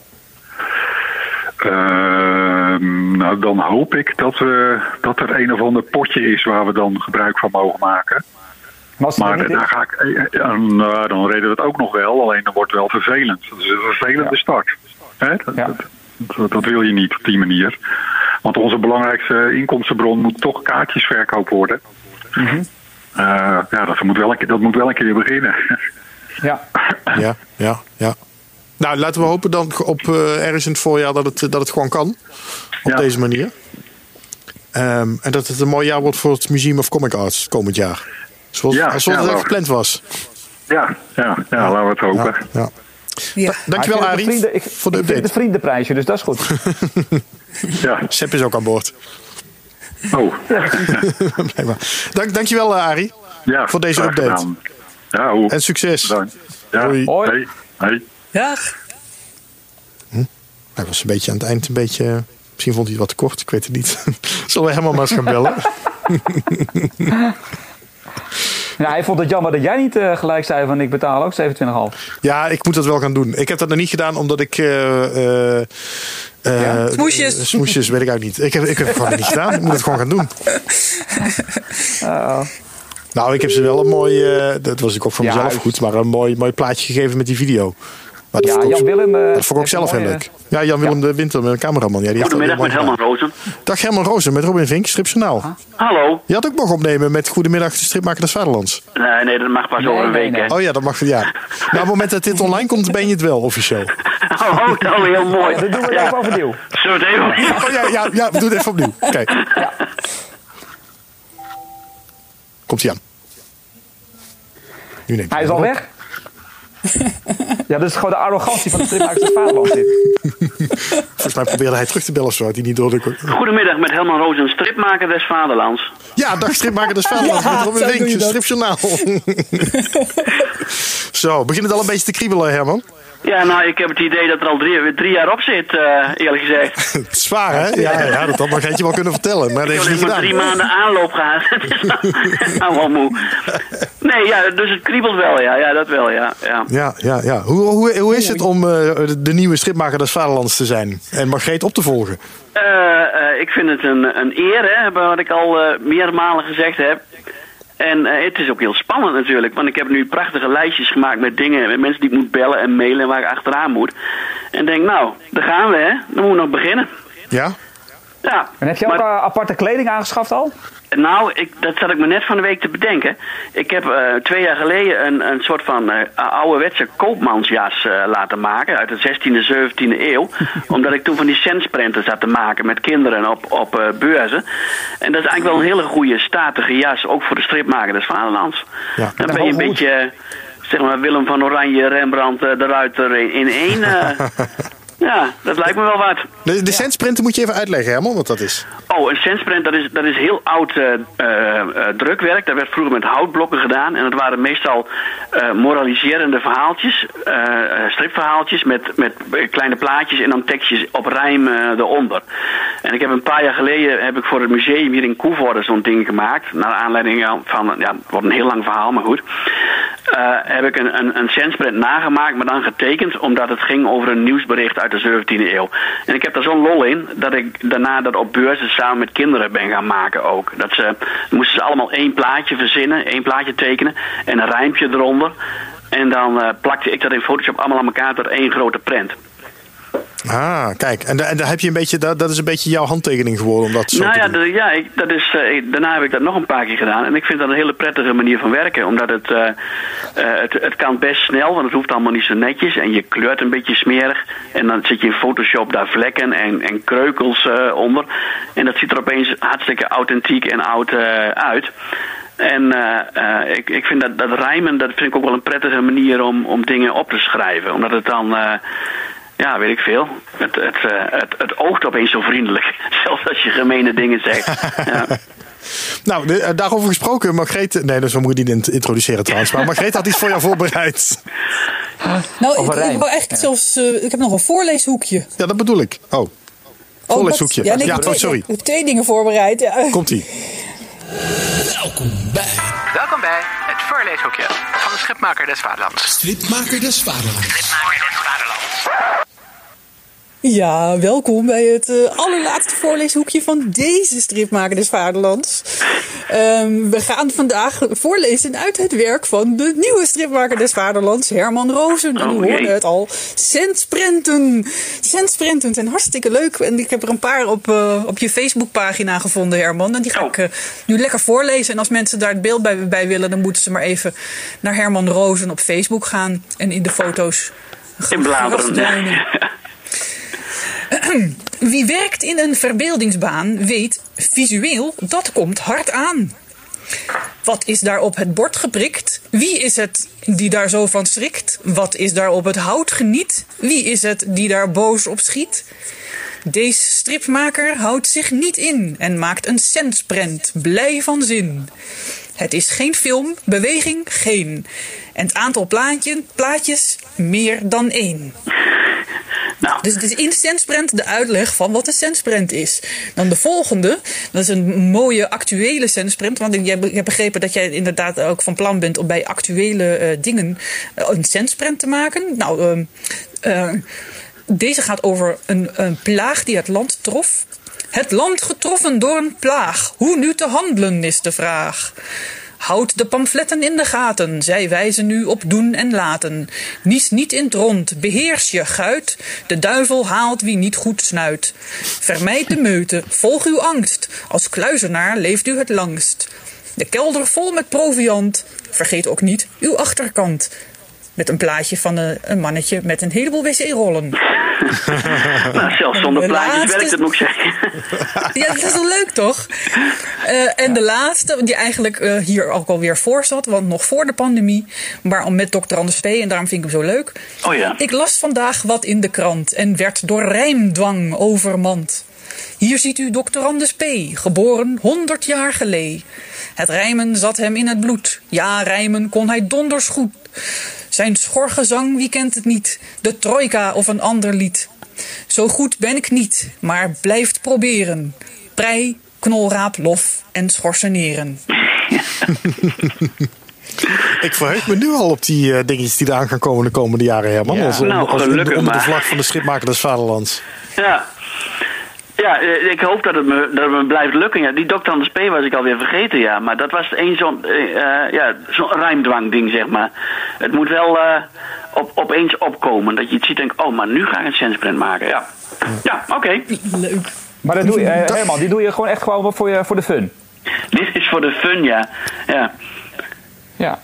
Uh, nou, dan hoop ik dat, we, dat er een of ander potje is waar we dan gebruik van mogen maken. Maar, maar daar ga ik, uh, nou, dan reden we het ook nog wel, alleen dan wordt het wel vervelend. Dat is een vervelende ja. start. Hè? Dat, ja. dat, dat, wil je niet op die manier. Want onze belangrijkste inkomstenbron moet toch kaartjesverkoop worden. Mm -hmm. Uh, ja, dat moet, wel een, dat moet wel een keer beginnen. Ja. ja, ja, ja. Nou, laten we hopen dan op uh, ergens in het voorjaar dat het, dat het gewoon kan. Op ja. deze manier. Um, en dat het een mooi jaar wordt voor het Museum of Comic Arts komend jaar. Zoals, ja, zoals ja, het gepland was. Ja, ja, ja, laten we het hopen. Ja, ja. Dankjewel, Arie, voor de ik update. de vriendenprijsje, dus dat is goed. ja. Sepp is ook aan boord. Oh. Dank, dankjewel, Arie, ja, voor deze update. Ja, hoe. En succes. Bedankt. Ja, Hoi. Hoi. Hey, hey. Dag. Hm? Hij was een beetje aan het eind een beetje... Misschien vond hij het wat te kort, ik weet het niet. Zullen we helemaal maar eens gaan bellen? Ja, hij vond het jammer dat jij niet uh, gelijk zei van ik betaal ook 27,5. Ja, ik moet dat wel gaan doen. Ik heb dat nog niet gedaan omdat ik... Uh, uh, ja. Smoesjes. Smoesjes, weet ik ook niet. Ik heb, ik heb het gewoon niet gedaan. Ik moet het gewoon gaan doen. Uh -oh. Nou, ik heb ze wel een mooi, eh, dat was ik ook voor Ja, mezelf goed, maar een mooi, mooi plaatje gegeven met die video. Maar dat Ja, vond ik ook- Jan Willem. eh, dat vond ik ook zelf heel leuk. Ja, Jan-Willem de Winter, mijn cameraman. Ja, die Goedemiddag met gedaan. Rozen. Dag Herman Rozen met Robin Vink, Stripjournaal. Hallo. Je had ook mogen opnemen met Goedemiddag de stripmaker des Vaderlands. Nee, nee, dat mag pas Nee, over een week, hè. Oh ja, dat mag. Ja. Nou, op het moment dat dit online komt, ben je het wel officieel. Oh, oh, oh, heel mooi. Dat doen we Ja. even overnieuw. Zullen we het even Oh ja, ja, ja we doen het even opnieuw. Kijk. Komt hij aan. Nu neemt Hij is hem al op. weg. ja, dat is gewoon de arrogantie van de stripmakers des Vaderlands dit. Volgens mij probeerde hij terug te bellen of zo. had hij niet door de... Goedemiddag met Helman Rozen, stripmaker des Vaderlands. Ja, dag stripmaker des Vaderlands met Robin dat. stripjournaal. zo, begint het al een beetje te kriebelen, Herman? Ja, nou, ik heb het idee dat er al drie, drie jaar op zit, eh, eerlijk gezegd. Het is zwaar, hè? Ja, ja, ja, dat had Margreetje wel kunnen vertellen. Maar dat Ik heeft heb ze niet maar drie maanden aanloop gehad. Het is nou wel moe. Nee, ja, dus het kriebelt wel, ja. Ja, dat wel, ja. ja. Ja, ja, ja. Hoe, hoe, hoe is het om eh, de, nieuwe stripmaker des Vaderlands te zijn? En Margreet op te volgen? Eh, eh, ik vind het een, een eer, hè, wat ik al eh meermalen gezegd heb. En het is ook heel spannend natuurlijk, want ik heb nu prachtige lijstjes gemaakt met dingen, met mensen die ik moet bellen en mailen waar ik achteraan moet. En denk, nou, daar gaan we, hè. Dan moeten we nog beginnen. Ja? Ja. En heb je ook maar- aparte kleding aangeschaft al? Nou, ik, dat zat ik me net van de week te bedenken. Ik heb eh, twee jaar geleden een, een soort van eh ouderwetse koopmansjas eh, laten maken uit de 16e, 17e eeuw. omdat ik toen van die centsprenten zat te maken met kinderen op, op beurzen. En dat is eigenlijk wel een hele goede statige jas, ook voor de stripmaker des Vaderlands. Ja. Dan ben je een beetje, zeg maar, Willem van Oranje, Rembrandt, de Ruiter in, in één. ja, dat lijkt me wel wat. De, de centsprinten moet je even uitleggen, Herman, wat dat is. Oh, een centsprint, dat is, dat is heel oud eh, eh, eh, drukwerk. Dat werd vroeger met houtblokken gedaan. En dat waren meestal eh, moraliserende verhaaltjes, stripverhaaltjes met, met kleine plaatjes en dan tekstjes op rijm eronder. En ik heb een paar jaar geleden heb ik voor het museum hier in Koevoorde zo'n ding gemaakt. Naar aanleiding van, ja, het wordt een heel lang verhaal, maar goed. Eh, heb ik een, een, een centsprint nagemaakt, maar dan getekend, omdat het ging over een nieuwsbericht uit de 17e eeuw. En ik heb daar zo'n lol in, dat ik daarna dat op beurzen samen met kinderen ben gaan maken ook. Dat ze, moesten ze allemaal één plaatje verzinnen, één plaatje tekenen en een rijmpje eronder. En dan eh, plakte ik dat in Photoshop allemaal aan elkaar tot één grote print. Ah, kijk. En, da- en daar heb je een beetje, dat, dat is een beetje jouw handtekening geworden om dat zo Nou te ja, doen. ja ik, dat is, eh, daarna heb ik dat nog een paar keer gedaan. En ik vind dat een hele prettige manier van werken. Omdat het, eh, eh, het, het kan best snel, want het hoeft allemaal niet zo netjes. En je kleurt een beetje smerig. En dan zet je in Photoshop daar vlekken en, en kreukels onder. En dat ziet er opeens hartstikke authentiek en oud uit. En ik, ik vind dat, dat rijmen, dat vind ik ook wel een prettige manier om, om dingen op te schrijven. Omdat het dan... ja, weet ik veel. Het, het, eh, het, het oogt opeens zo vriendelijk. Zelfs als je gemene dingen zegt. Ja. Nou, de- eh, daarover gesproken, Margreet... Nee, dus we moeten die niet introduceren trouwens. Maar Margreet had iets voor jou voorbereid. Nou, ik, ik wou echt zelfs. eh, ik heb nog een voorleeshoekje. Ja, dat bedoel ik. Oh, Oh, Voorleeshoekje. Ja, nee, ik Ja, oh, twee- sorry. Ik heb twee dingen voorbereid. Ja. komt-ie. Welkom bij Welkom bij het voorleeshoekje van de Schipmaker des Vaderlands. Stripmaker des Vaderlands. Schipmaker des Vaderlands. Ja, welkom bij het eh, allerlaatste voorleeshoekje van deze stripmaker des Vaderlands. Ehm, we gaan vandaag voorlezen uit het werk van de nieuwe stripmaker des Vaderlands, Herman Rozen. En u Oh, jee. hoorde het al, centsprenten. Centsprenten zijn hartstikke leuk. En ik heb er een paar op, eh, op je Facebookpagina gevonden, Herman. En die ga Oh. ik eh, nu lekker voorlezen. En als mensen daar het beeld bij, bij willen, dan moeten ze maar even naar Herman Rozen op Facebook gaan. En in de foto's In bladeren. Wie werkt in een verbeeldingsbaan weet visueel dat komt hard aan. Wat is daar op het bord geprikt? Wie is het die daar zo van schrikt? Wat is daar op het hout geniet? Wie is het die daar boos op schiet? Deze stripmaker houdt zich niet in en maakt een centsprent, blij van zin. Het is geen film, beweging geen. En het aantal plaatje, plaatjes meer dan één. Nou, Dus het is in de centsprent de uitleg van wat een centsprent is. Dan de volgende, dat is een mooie actuele centsprent. Want ik heb, begrepen dat jij inderdaad ook van plan bent om bij actuele eh, dingen eh, een centsprent te maken. Nou, ehm, eh, deze gaat over een, een plaag die het land trof. Het land getroffen door een plaag. Hoe nu te handelen is de vraag. Houd de pamfletten in de gaten, zij wijzen nu op doen en laten. Nies niet in het rond, beheers je guit. De duivel haalt wie niet goed snuit. Vermijd de meute, volg uw angst. Als kluizenaar leeft u het langst. De kelder vol met proviand. Vergeet ook niet uw achterkant. Met een plaatje van een, een mannetje met een heleboel wc-rollen. Nou, zelfs zonder De plaatjes laatste- werkt het, moet ik zeggen. Ja, dat is wel leuk toch? Eh, en de laatste, die eigenlijk eh, hier ook alweer voor zat, want nog voor de pandemie, maar al met Dr. Anders P. en daarom vind ik hem zo leuk. Oh ja. Ik las vandaag wat in de krant en werd door rijmdwang overmand. Hier ziet u Dr. Anders P., geboren 100 jaar geleden. Het rijmen zat hem in het bloed. Ja, rijmen kon hij donders goed. Zijn schorgezang, wie kent het niet? De trojka of een ander lied. Zo goed ben ik niet, maar blijft proberen. Prei, knolraap, lof en schorseneren. Ik verheug me nu al op die eh, dingetjes die eraan gaan komen de komende jaren, Herman. Ja. Als, Nou, als gelukkig onder de vlag van de schipmaker des Vaderlands. Ja. Ja, eh, ik hoop dat het me, dat het me blijft lukken. Ja, die Dr. Anders P. was ik alweer vergeten, ja. Maar dat was één zo'n eh, eh, ja, zo'n rijmdwang ding, zeg maar. Het moet wel eh, op, opeens opkomen. Dat je het ziet en denkt, oh, maar nu ga ik een sensprint maken. Ja, ja oké. Leuk. Maar dat doe je, eh, Herman, die doe je gewoon echt gewoon voor, je, voor de fun. Dit is voor de fun, ja. Ja, Ja.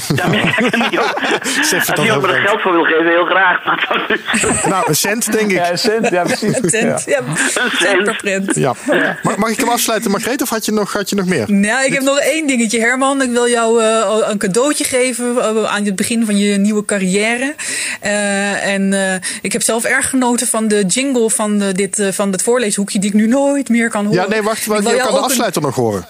ja maar ik kan niet ook. Als er geld voor wil geven, heel graag. Maar dat is Nou, een cent, denk ik. Ja, een cent, ja precies. Een ja. Een cent cent. per print. Ja. Mag, mag ik hem afsluiten, Margreet, of had je nog, had je nog meer? Nou, ik heb nog één dingetje, Herman. Ik wil jou eh, een cadeautje geven eh, aan het begin van je nieuwe carrière. Eh, en eh, ik heb zelf erg genoten van de jingle van, de, dit, van het voorleeshoekje, die ik nu nooit meer kan horen. Ja, nee, wacht. Wil je kan de een- afsluiter nog horen.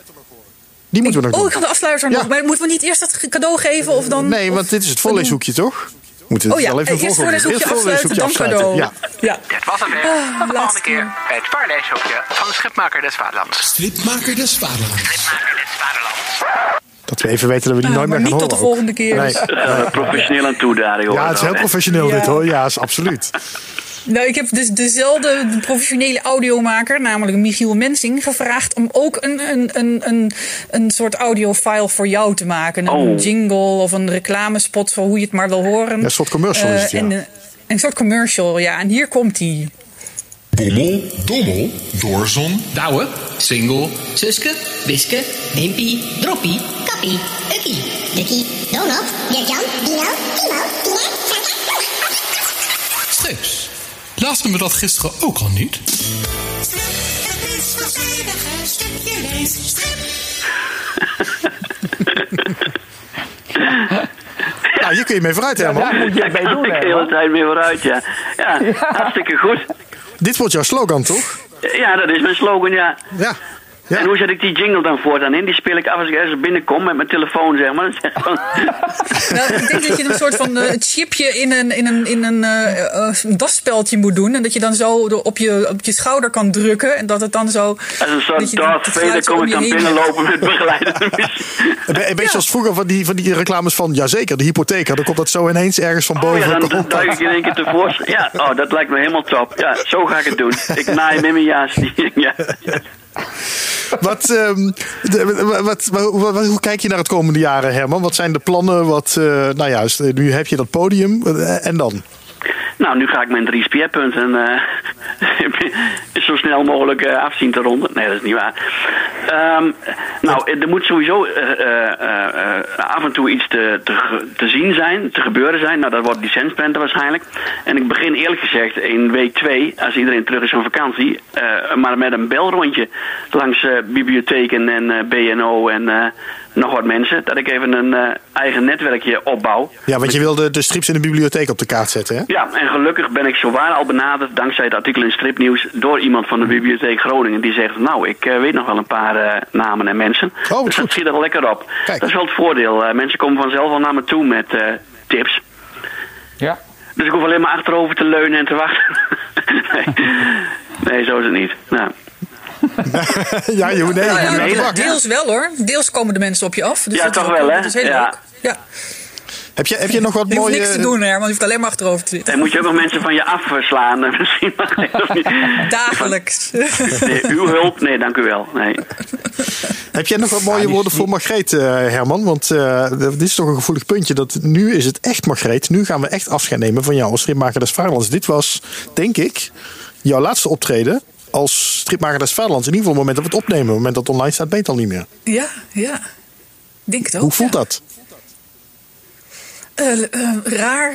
Die moeten we nog Oh, doen. ik kan de afsluiter Ja. nog. Maar moeten we niet eerst dat cadeau geven of dan... Nee, of- want dit is het voorleeshoekje, toch? We Moeten Oh het ja, wel even eerst voorleeshoekje Eerst afsluiten, dan cadeau. Ja. Ja. Dit was het weer. Ah, Tot de volgende keer bij het Paradijshoekje van de Schipmaker des Vaderlands. Stripmaker des Vaderlands. Schipmaker des Vaderlands. Dat we even weten dat we die Ah, nooit meer gaan niet horen. tot de volgende keer. Nee. eh, professioneel aan toe daar, joh. Ja, het is heel professioneel Ja. dit hoor. Ja, is absoluut. Nou, ik heb dus dezelfde professionele audiomaker, namelijk Michiel Mensing, gevraagd om ook een, een, een, een, een soort audiofile voor jou te maken. Een Oh. jingle of een reclamespot, zo hoe je het maar wil horen. Ja, een soort commercial is het, ja. en, eh, een soort commercial, ja. En hier komt die. Bommel, dommel, doorzon, douwe, single, Suske, Wiske, Wimpy, Droppie, Kappie, Ukkie, Dukkie, Donald, Dirk-Jan, Dino, Timo, Tina, Santa. Lazen we dat gisteren ook al niet? Nou, hier kun je mee vooruit, Herman. Daar moet je het mee doen, ik de hele Herman. tijd mee vooruit, ja. Ja, hartstikke goed. Dit wordt jouw slogan, toch? Ja, dat is mijn slogan, ja. Ja. Ja. En hoe zet ik die jingle dan voortaan in? Die speel ik af als ik ergens binnenkom met mijn telefoon, zeg maar. Nou, ik denk dat je een soort van het chipje in een, in een, in een een dasspeltje moet doen. En dat je dan zo op je, op je schouder kan drukken. En dat het dan zo. Als een dat soort je Darth het Vader kom om ik dan binnenlopen met begeleidende muziek. Een be- een beetje als vroeger van die, van die reclames van, jazeker, de hypotheek. Dan komt dat zo ineens ergens van Oh boven. ja, dan komt duik ik in één keer tevoorschijn. Ja, oh, dat lijkt me helemaal top. Ja, zo ga ik het doen. Ik naai hem in mijn jas. Ja. Wat, ehm, wat, hoe kijk je naar het komende jaren, Herman? Wat zijn de plannen? Wat, eh, nou juist, eh, nu heb je dat podium. eh, en dan? Nou, nu ga ik mijn drie speerpunten eh, zo snel mogelijk eh, afzien te ronden. Nee, dat is niet waar. Ehm, nou, er moet sowieso eh, af en toe iets te, te, zien zijn, te gebeuren zijn. Nou, dat wordt licentieprenten waarschijnlijk. En ik begin eerlijk gezegd in week 2, als iedereen terug is van vakantie, maar met een belrondje langs bibliotheken en BNO en nog wat mensen. Dat ik even een eh, eigen netwerkje opbouw. Ja, want je wilde de strips in de bibliotheek op de kaart zetten, hè? Ja, en gelukkig ben ik zowaar al benaderd, dankzij het artikel in Stripnieuws, door iemand van de Bibliotheek Groningen. Die zegt, nou, ik eh, weet nog wel een paar eh, namen en mensen. wat dus dat goed. schiet er lekker op. Kijk. Dat is wel het voordeel. Mensen komen vanzelf al naar me toe met eh, tips. Ja. Dus ik hoef alleen maar achterover te leunen en te wachten. nee. nee, zo is het niet. Nou, ja, je, nee, Nou je ja, nee, deels, wel hoor. Deels komen de mensen op je af. Dus Ja, dat toch wel, hè? Dat is heel Ja. leuk. Ja. Heb je, heb je nog wat Je hoeft mooie... niks te doen, Herman. Je hoeft alleen maar achterover te zitten. En moet je ook nog mensen van je afslaan? Misschien. Dagelijks. Nee, uw hulp? Nee, dank u wel. Nee. Heb jij nog wat mooie woorden voor Margreet, eh, Herman? Want eh, dit is toch een gevoelig puntje. Dat nu is het echt, Margreet. Nu gaan we echt afscheid nemen van jou als stripmaker des Vaderlands. Dit was, denk ik, jouw laatste optreden als stripmaker des Vaderlands. In ieder geval op het moment dat we het opnemen. Op het moment dat het online staat, ben je het al niet meer. Ja, ja. Denk het ook. Hoe voelt dat? Eh, eh, raar.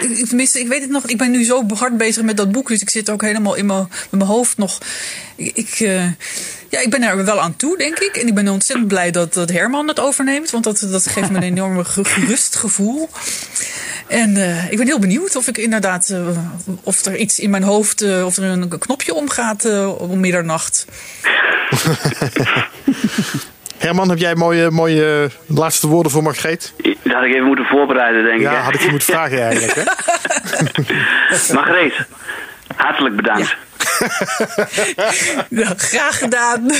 Ik- Tenminste, ik weet het nog. Ik ben nu zo hard bezig met dat boek. Dus ik zit ook helemaal in mijn, met mijn hoofd nog. Ik, ik, eh, ja, ik ben er wel aan toe, denk ik. En ik ben ontzettend blij dat, dat Herman het overneemt. Want dat, dat geeft me een enorm ge- gerust gevoel. En eh, ik ben heel benieuwd of ik inderdaad. eh, of er iets in mijn hoofd. eh, of er een knopje omgaat eh, om middernacht. Herman, heb jij mooie, mooie laatste woorden voor Margreet? Dat had ik even moeten voorbereiden, denk ik. Ja, had ik je moeten vragen eigenlijk. Hè? Margreet, hartelijk bedankt. Ja, graag gedaan.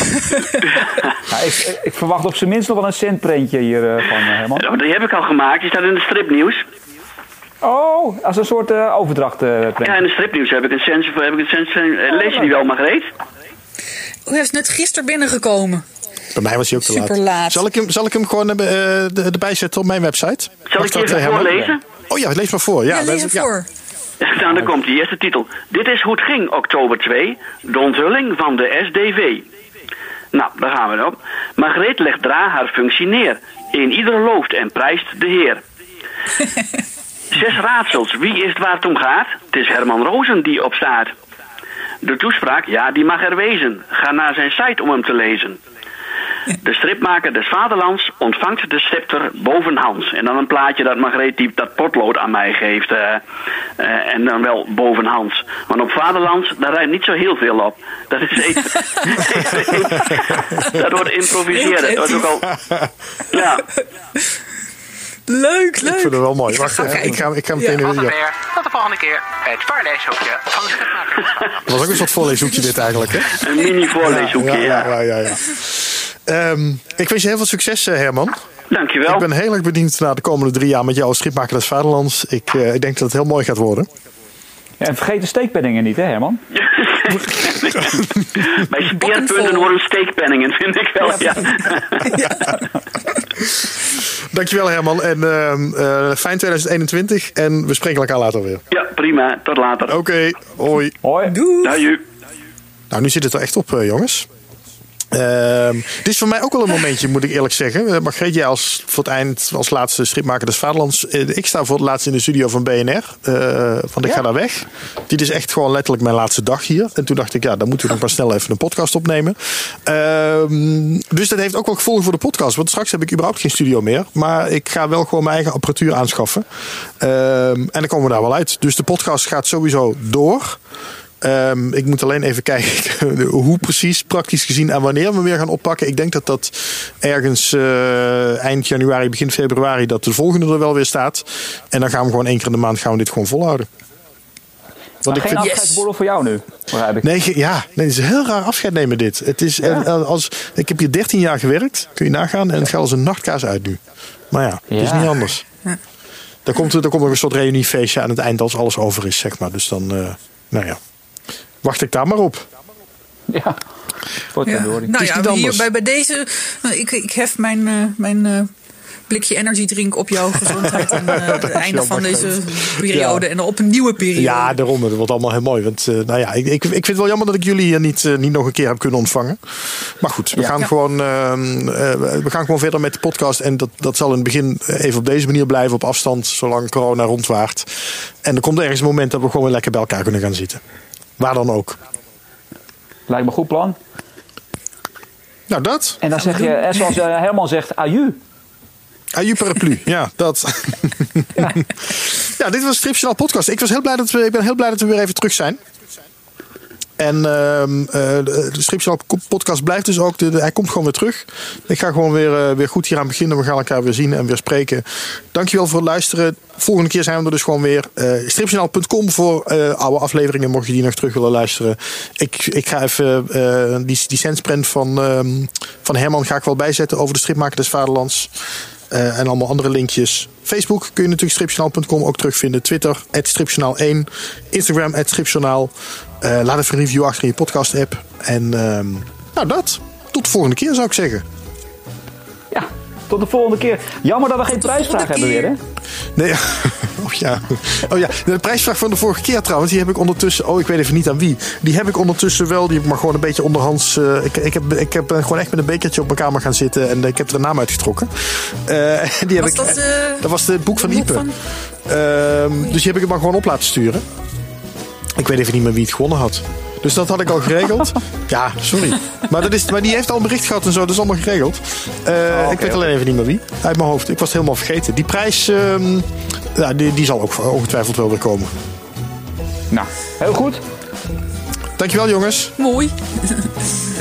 Ja, ik, ik verwacht op zijn minst nog wel een centprentje hier eh, van eh, Herman. Ja, maar Die heb ik al gemaakt. Die staat in de stripnieuws. Oh, als een soort eh overdrachtprentje. Ja, in de stripnieuws heb ik een sens. Heb ik een sens eh, lees je die wel, Margreet? Oh, hij is net gisteren binnengekomen. Bij mij was hij ook te laat. Super laat. Zal ik hem, zal ik hem gewoon eh, de- erbij zetten op mijn website? Zal Mag ik je dat, even voorlezen? Oh ja, lees maar voor. Ja, lees hem ja. Nou, dan komt die eerste titel. Dit is hoe het ging, oktober 2. De onthulling van de SDV. Nou, daar gaan we dan. Margreet legt dra haar functie neer. In ieder looft en prijst de Heer. Zes raadsels. Wie is het waar het om gaat? Het is Herman Rozen die op staat. De toespraak, ja, die mag er wezen. Ga naar zijn site om hem te lezen. De stripmaker des Vaderlands ontvangt de scepter bovenhands. En dan een plaatje dat Margreet die dat potlood aan mij geeft. eh, eh, en dan wel bovenhands. Want op Vaderlands, daar rijdt niet zo heel veel op. Dat is even... dat wordt improviseren. Dat was ook al... Ja. Leuk, Ik leuk. vind het wel mooi. Wacht, ik ga, ik ga meteen het Ja. weer. Tot de volgende keer bij het voorleeshoekje van de schipmaker. Dat was ook een soort voorleeshoekje dit eigenlijk, hè? Een mini voorleeshoekje, ja. ja, ja, ja. Ehm, ik wens je heel veel succes, eh, Herman. Dankjewel. Ik ben heel erg bediend naar de komende drie jaar met jou als stripmaker des Vaderlands. Ik, eh, ik denk dat het heel mooi gaat worden. Ja, en vergeet de steekpenningen niet, hè Herman? Bij speerpunten worden steekpenningen, vind ik wel. Ja. Dankjewel, Herman. En ehm, eh, fijn 2021. En we spreken elkaar later weer. ja, prima. Tot later. Oké, hoi. Hoi. Doei. Nou, nu zit het er echt op, jongens. Ehm, dit is voor mij ook wel een momentje, moet ik eerlijk zeggen. Uh, Margreet, jij als, voor het eind als laatste stripmaker des Vaderlands. Eh, ik sta voor het laatst in de studio van BNR. eh want ik ga daar weg. Dit is echt gewoon letterlijk mijn laatste dag hier. En toen dacht ik, ja, dan moeten we nog maar snel even een podcast opnemen. Ehm, dus dat heeft ook wel gevolgen voor de podcast. Want straks heb ik überhaupt geen studio meer. Maar ik ga wel gewoon mijn eigen apparatuur aanschaffen. Ehm, en dan komen we daar wel uit. Dus de podcast gaat sowieso door. Ehm, ik moet alleen even kijken hoe precies, praktisch gezien en wanneer we weer gaan oppakken. Ik denk dat dat ergens eh, eind januari, begin februari, dat de volgende er wel weer staat. En dan gaan we gewoon één keer in de maand gaan we dit gewoon volhouden. Want geen afscheidsborrel voor jou nu, begrijp ik. Nee, ge- ja, nee, het is een heel raar afscheid nemen dit. Het is, eh, als, ik heb hier 13 jaar gewerkt, kun je nagaan. En het gaat als een nachtkaas uit nu. Maar ja, het is Ja. niet anders. Er komt, er komt nog een soort reuniefeestje aan het eind als alles over is, zeg maar. Dus dan, eh, nou ja, wacht ik daar maar op. Ja, Ja. Nou ja, hier bij, bij deze. nou, ik, ik hef mijn, eh, mijn eh, blikje energy drink op jouw gezondheid. aan eh, het einde van deze periode. En op een nieuwe periode. Ja, daarom. Het wordt allemaal heel mooi. Want, eh, nou ja, ik, ik, ik vind het wel jammer dat ik jullie hier niet, niet nog een keer heb kunnen ontvangen. Maar goed, we, Ja. gaan, Ja. Gewoon, ehm, eh, we gaan gewoon verder met de podcast. En dat, dat zal in het begin even op deze manier blijven, op afstand, zolang corona rondwaart. En er komt ergens een moment dat we gewoon weer lekker bij elkaar kunnen gaan zitten. Waar dan ook. Lijkt me een goed plan. Nou, dat. En dan zeg je, en zoals eh, Herman zegt, aju. Aju paraplu, ja, dat. ja. dit was Stripjournaal podcast. Ik, was heel blij dat we, ik ben heel blij dat we weer even terug zijn. En ehm, eh, de Stripjournaal podcast blijft dus ook. Hij komt gewoon weer terug. Ik ga gewoon weer, eh, weer goed hier aan beginnen. We gaan elkaar weer zien en weer spreken. Dankjewel voor het luisteren. Volgende keer zijn we dus gewoon weer. Uh, Stripjournaal.com voor eh, oude afleveringen. Mocht je die nog terug willen luisteren. Ik, ik ga even eh, die, die centsprint van, ehm, van Herman ga ik wel bijzetten over de stripmaker des Vaderlands. Eh, en allemaal andere linkjes. Facebook kun je natuurlijk stripjournaal.com ook terugvinden. Twitter, stripjournaal1. Instagram, stripjournaal. Eh laat even een review achter in je podcast app. En ehm, nou dat. Tot de volgende keer zou ik zeggen. Tot de volgende keer. Jammer dat we geen prijsvraag hebben weer, hè? Nee, oh ja. Oh ja, de prijsvraag van de vorige keer trouwens, die heb ik ondertussen. Oh, ik weet even niet aan wie. Die heb ik ondertussen wel. Die heb ik maar gewoon een beetje onderhands. eh, ik, ik, heb, ik heb gewoon echt met een bekertje op mijn kamer gaan zitten en ik heb er een naam uitgetrokken. Eh, die heb Was ik, dat, dat was het boek van Ipe. van- Ehm, dus die heb ik hem maar gewoon op laten sturen. Ik weet even niet meer wie het gewonnen had. Dus dat had ik al geregeld. ja, sorry. Maar, dat is, maar die heeft al een bericht gehad en zo. Dat is allemaal geregeld. Eh, ik weet alleen even niet meer wie. Uit mijn hoofd. Ik was het helemaal vergeten. Die prijs, ehm, ja, die, die zal ook ongetwijfeld wel weer komen. Nou, heel goed. Dankjewel jongens. Mooi.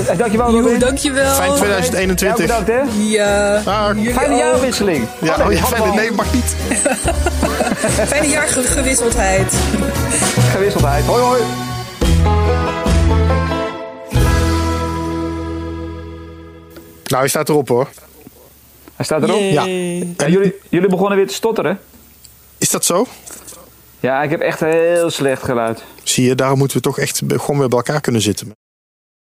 Eh, Dankjewel, Jo, Robin. dankjewel. Fijn 2021. Ja, bedankt, hè? Ja. jullie Fijne jaarwisseling. Ja, Oh, nee, ja, fijne, nee, mag niet. Fijne jaargewisseldheid. Gewisseldheid. Hoi, hoi. Nou, hij staat erop hoor. Hij staat erop? Yay. Ja. Ja, jullie, jullie begonnen weer te stotteren. Is dat zo? Ja, ik heb echt heel slecht geluid. Zie je, daarom moeten we toch echt gewoon weer bij elkaar kunnen zitten.